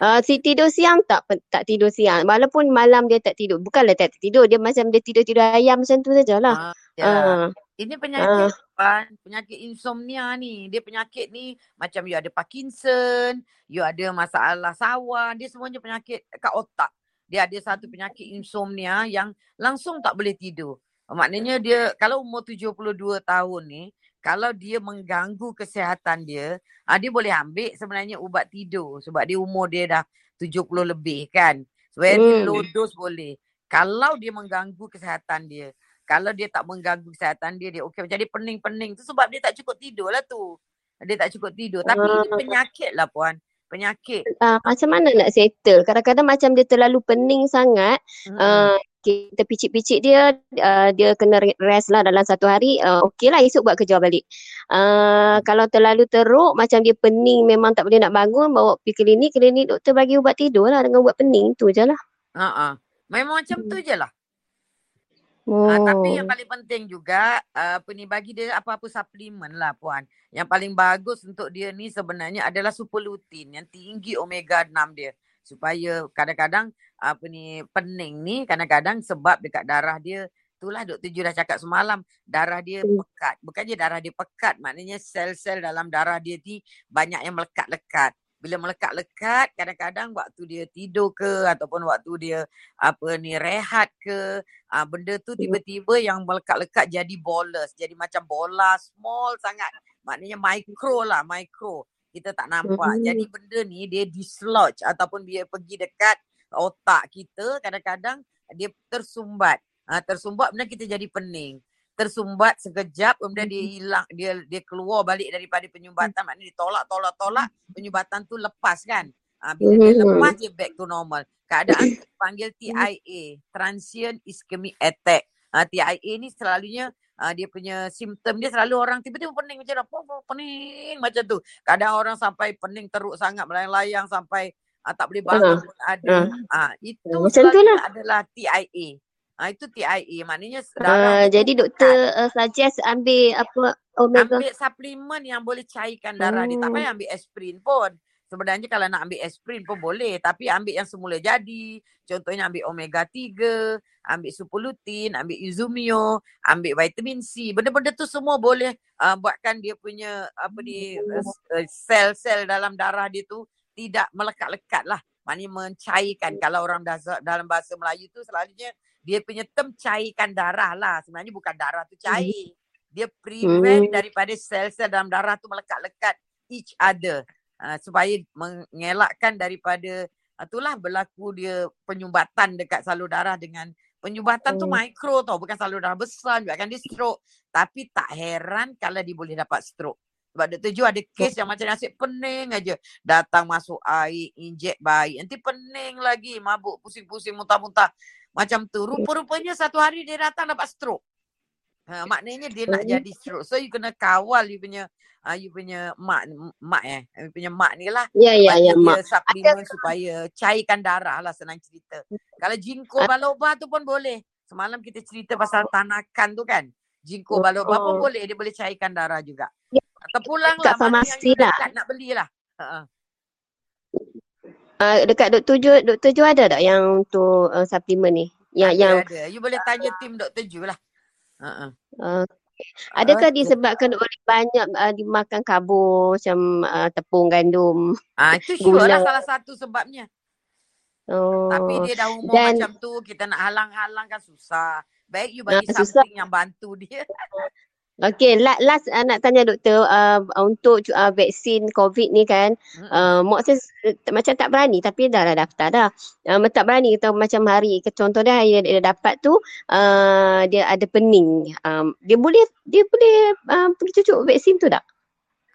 Uh, si tidur siang tak tak tidur siang. Walaupun malam dia tak tidur. Bukanlah tak tidur. Dia macam dia tidur-tidur ayam macam tu sajalah. Ah, ya. Uh, Ini uh, penyakit kan, penyakit insomnia ni. Dia penyakit ni macam you ada Parkinson, you ada masalah sawan, dia semuanya penyakit kat otak. Dia ada satu penyakit insomnia yang langsung tak boleh tidur. Maknanya dia kalau umur 72 tahun ni, kalau dia mengganggu kesihatan dia, ah, dia boleh ambil sebenarnya ubat tidur sebab dia umur dia dah 70 lebih kan. Very low hmm. dose boleh. Kalau dia mengganggu kesihatan dia, kalau dia tak mengganggu kesihatan dia, dia okey macam dia pening-pening tu sebab dia tak cukup tidur lah tu. Dia tak cukup tidur. Tapi ini Uh, penyakit lah puan. Penyakit. uh, macam mana nak settle? Kadang-kadang macam dia terlalu pening sangat. Mm-mm. Uh, kita picit-picit dia, uh, dia kena rest lah dalam satu hari. Uh, Okey lah esok buat kerja balik. Uh, kalau terlalu teruk, macam dia pening memang tak boleh nak bangun, bawa pergi klinik, klinik doktor bagi ubat tidur lah dengan ubat pening tu je lah. Ha Memang macam tu Hmm. je lah. Ah, tapi yang Oh. paling penting juga uh, apa ni bagi dia apa-apa suplemen lah puan. Yang paling bagus untuk dia ni sebenarnya adalah super lutein yang tinggi omega 6 dia. Supaya kadang-kadang apa ni pening ni kadang-kadang sebab dekat darah dia itulah Dr. Ju dah cakap semalam darah dia Hmm. pekat. Bukannya darah dia pekat maknanya sel-sel dalam darah dia ni banyak yang melekat-lekat. Bila melekat-lekat kadang-kadang waktu dia tidur ke ataupun waktu dia apa ni rehat ke Ah, benda tu Hmm. tiba-tiba yang melekat-lekat jadi bolus, jadi macam bola small sangat. Maknanya micro lah, micro. Kita tak nampak. Jadi Hmm. benda ni dia dislodge ataupun dia pergi dekat otak kita, kadang-kadang dia tersumbat. Ha, tersumbat benda kita jadi pening. Tersumbat sekejap kemudian dia hilang dia dia keluar balik daripada penyumbatan. Maknanya dia tolak tolak tolak penyumbatan tu lepas kan? Ha, bila dia Mhm. lepas dia back to normal. Keadaan tu dipanggil TIA transient ischemic attack. Ha, TIA ni selalunya uh, dia punya simptom dia selalu orang tiba-tiba pening macam apa pening macam tu. Kadang orang sampai pening teruk sangat melayang-layang sampai uh, tak boleh bangun Ah, pun ada. ah. ah itu macam tu lah. adalah TIA ah itu TIA maknanya Uh, darah jadi doktor uh, suggest ambil apa omega. ambil suplemen yang boleh cairkan darah dia. Tak Oh. payah ambil aspirin pun. Sebenarnya kalau nak ambil aspirin pun boleh. Tapi ambil yang semula jadi. Contohnya ambil omega 3 ambil supulutin ambil izumio ambil vitamin C. Benda-benda tu semua boleh uh, buatkan dia punya apa ni uh, uh, sel-sel dalam darah dia tu tidak melekat-lekat lah maknanya mencairkan. Kalau orang dah dalam bahasa Melayu tu selalunya dia punya term cairkan darah lah sebenarnya bukan darah tu cair dia prevent Hmm. daripada sel-sel dalam darah tu melekat-lekat each other uh, supaya mengelakkan daripada uh, itulah berlaku dia penyumbatan dekat salur darah dengan penyumbatan tu Hmm. mikro tau bukan salur darah besar juga kan dia stroke tapi tak heran kalau dia boleh dapat stroke sebab Dr. Jo ada kes yang macam nasib pening aja. Datang masuk air, injek bayi. Nanti pening lagi, mabuk, pusing-pusing, muntah-muntah. Macam tu. Rupa-rupanya satu hari dia datang dapat stroke. Ha, maknanya dia nak jadi stroke. So you kena kawal you punya uh, you punya mak mak eh. You punya mak ni lah. Ya ya ya mak. suplemen supaya cairkan darah lah senang cerita. Kalau jinko baloba tu pun boleh. Semalam kita cerita pasal tanakan tu kan. Jinko baloba pun Oh. boleh. Dia boleh cairkan darah juga. Ya, Terpulang Kat lah yang farmasi lah. nak belilah. Ha. Uh, dekat Dr. Jo, Dr. Jo ada tak yang untuk uh, suplemen ni? Yang Ada yang ada. You boleh tanya tim Dr. Ju lah. Ha. uh, adakah Okey. disebabkan oleh banyak uh, dimakan karbo macam uh, tepung gandum, Ah itu sure lah salah satu sebabnya. Tapi Oh. dia dah umur Dan macam tu, kita nak halang-halang kan susah. Baik you uh, bagi susah. something yang bantu dia. Okey, last, last uh, nak tanya doktor uh, untuk uh, vaksin COVID ni kan, Mm-mm. uh, mak saya s- macam tak berani tapi dah dah daftar dah. Uh, tak berani kata macam hari contoh dia yang dia dapat tu uh, dia ada pening. Um, dia boleh dia boleh uh, pergi cucuk vaksin tu tak?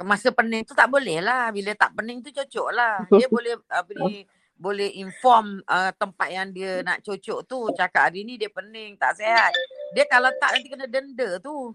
Masa pening tu tak boleh lah. Bila tak pening tu cocok lah. Dia boleh ni boleh inform uh, tempat yang dia nak cocok tu. Cakap hari ni dia pening, tak sihat. Dia kalau tak nanti kena denda tu.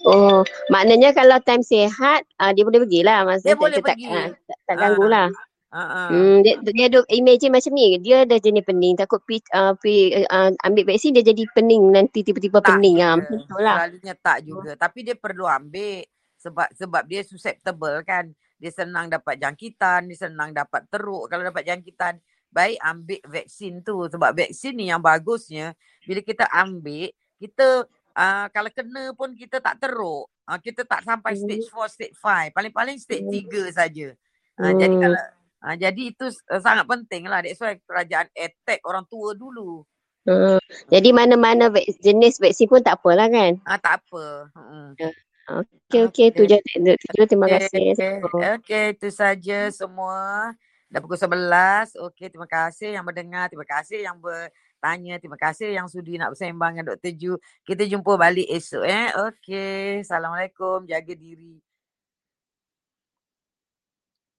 Oh, maknanya kalau time sihat uh, dia boleh pergilah masa Dia tak, boleh tak, tak, pergi. uh, tak, tak Ah, ganggu lah. ah, ah. Hmm, dia, dia ada imagine macam ni. Dia dah jenis pening. Takut pi, uh, pi, uh, ambil vaksin dia jadi pening nanti tiba-tiba Tak pening. Ah, macam tu lah. Selalunya tak juga. Tapi dia perlu ambil sebab sebab dia susceptible kan. Dia senang dapat jangkitan, dia senang dapat teruk kalau dapat jangkitan. Baik ambil vaksin tu sebab vaksin ni yang bagusnya bila kita ambil kita uh, kalau kena pun kita tak teruk. Uh, kita tak sampai Hmm. stage 4, stage 5. Paling-paling stage 3 saja. Uh, jadi Hmm. kalau uh, jadi itu uh, sangat penting lah. That's why kerajaan attack orang tua dulu. Hmm. Jadi mana-mana jenis vaksin pun tak apalah kan? Ah tak apa. Mm. Okey, okey. Tu je. Tu je. Terima Okey, kasih. okey itu saja semua. Dah pukul 11. Okey, terima kasih yang mendengar, terima kasih yang bertanya, terima kasih yang sudi nak bersembang dengan Dr. Ju. Kita jumpa balik esok eh. Okey, Assalamualaikum, jaga diri.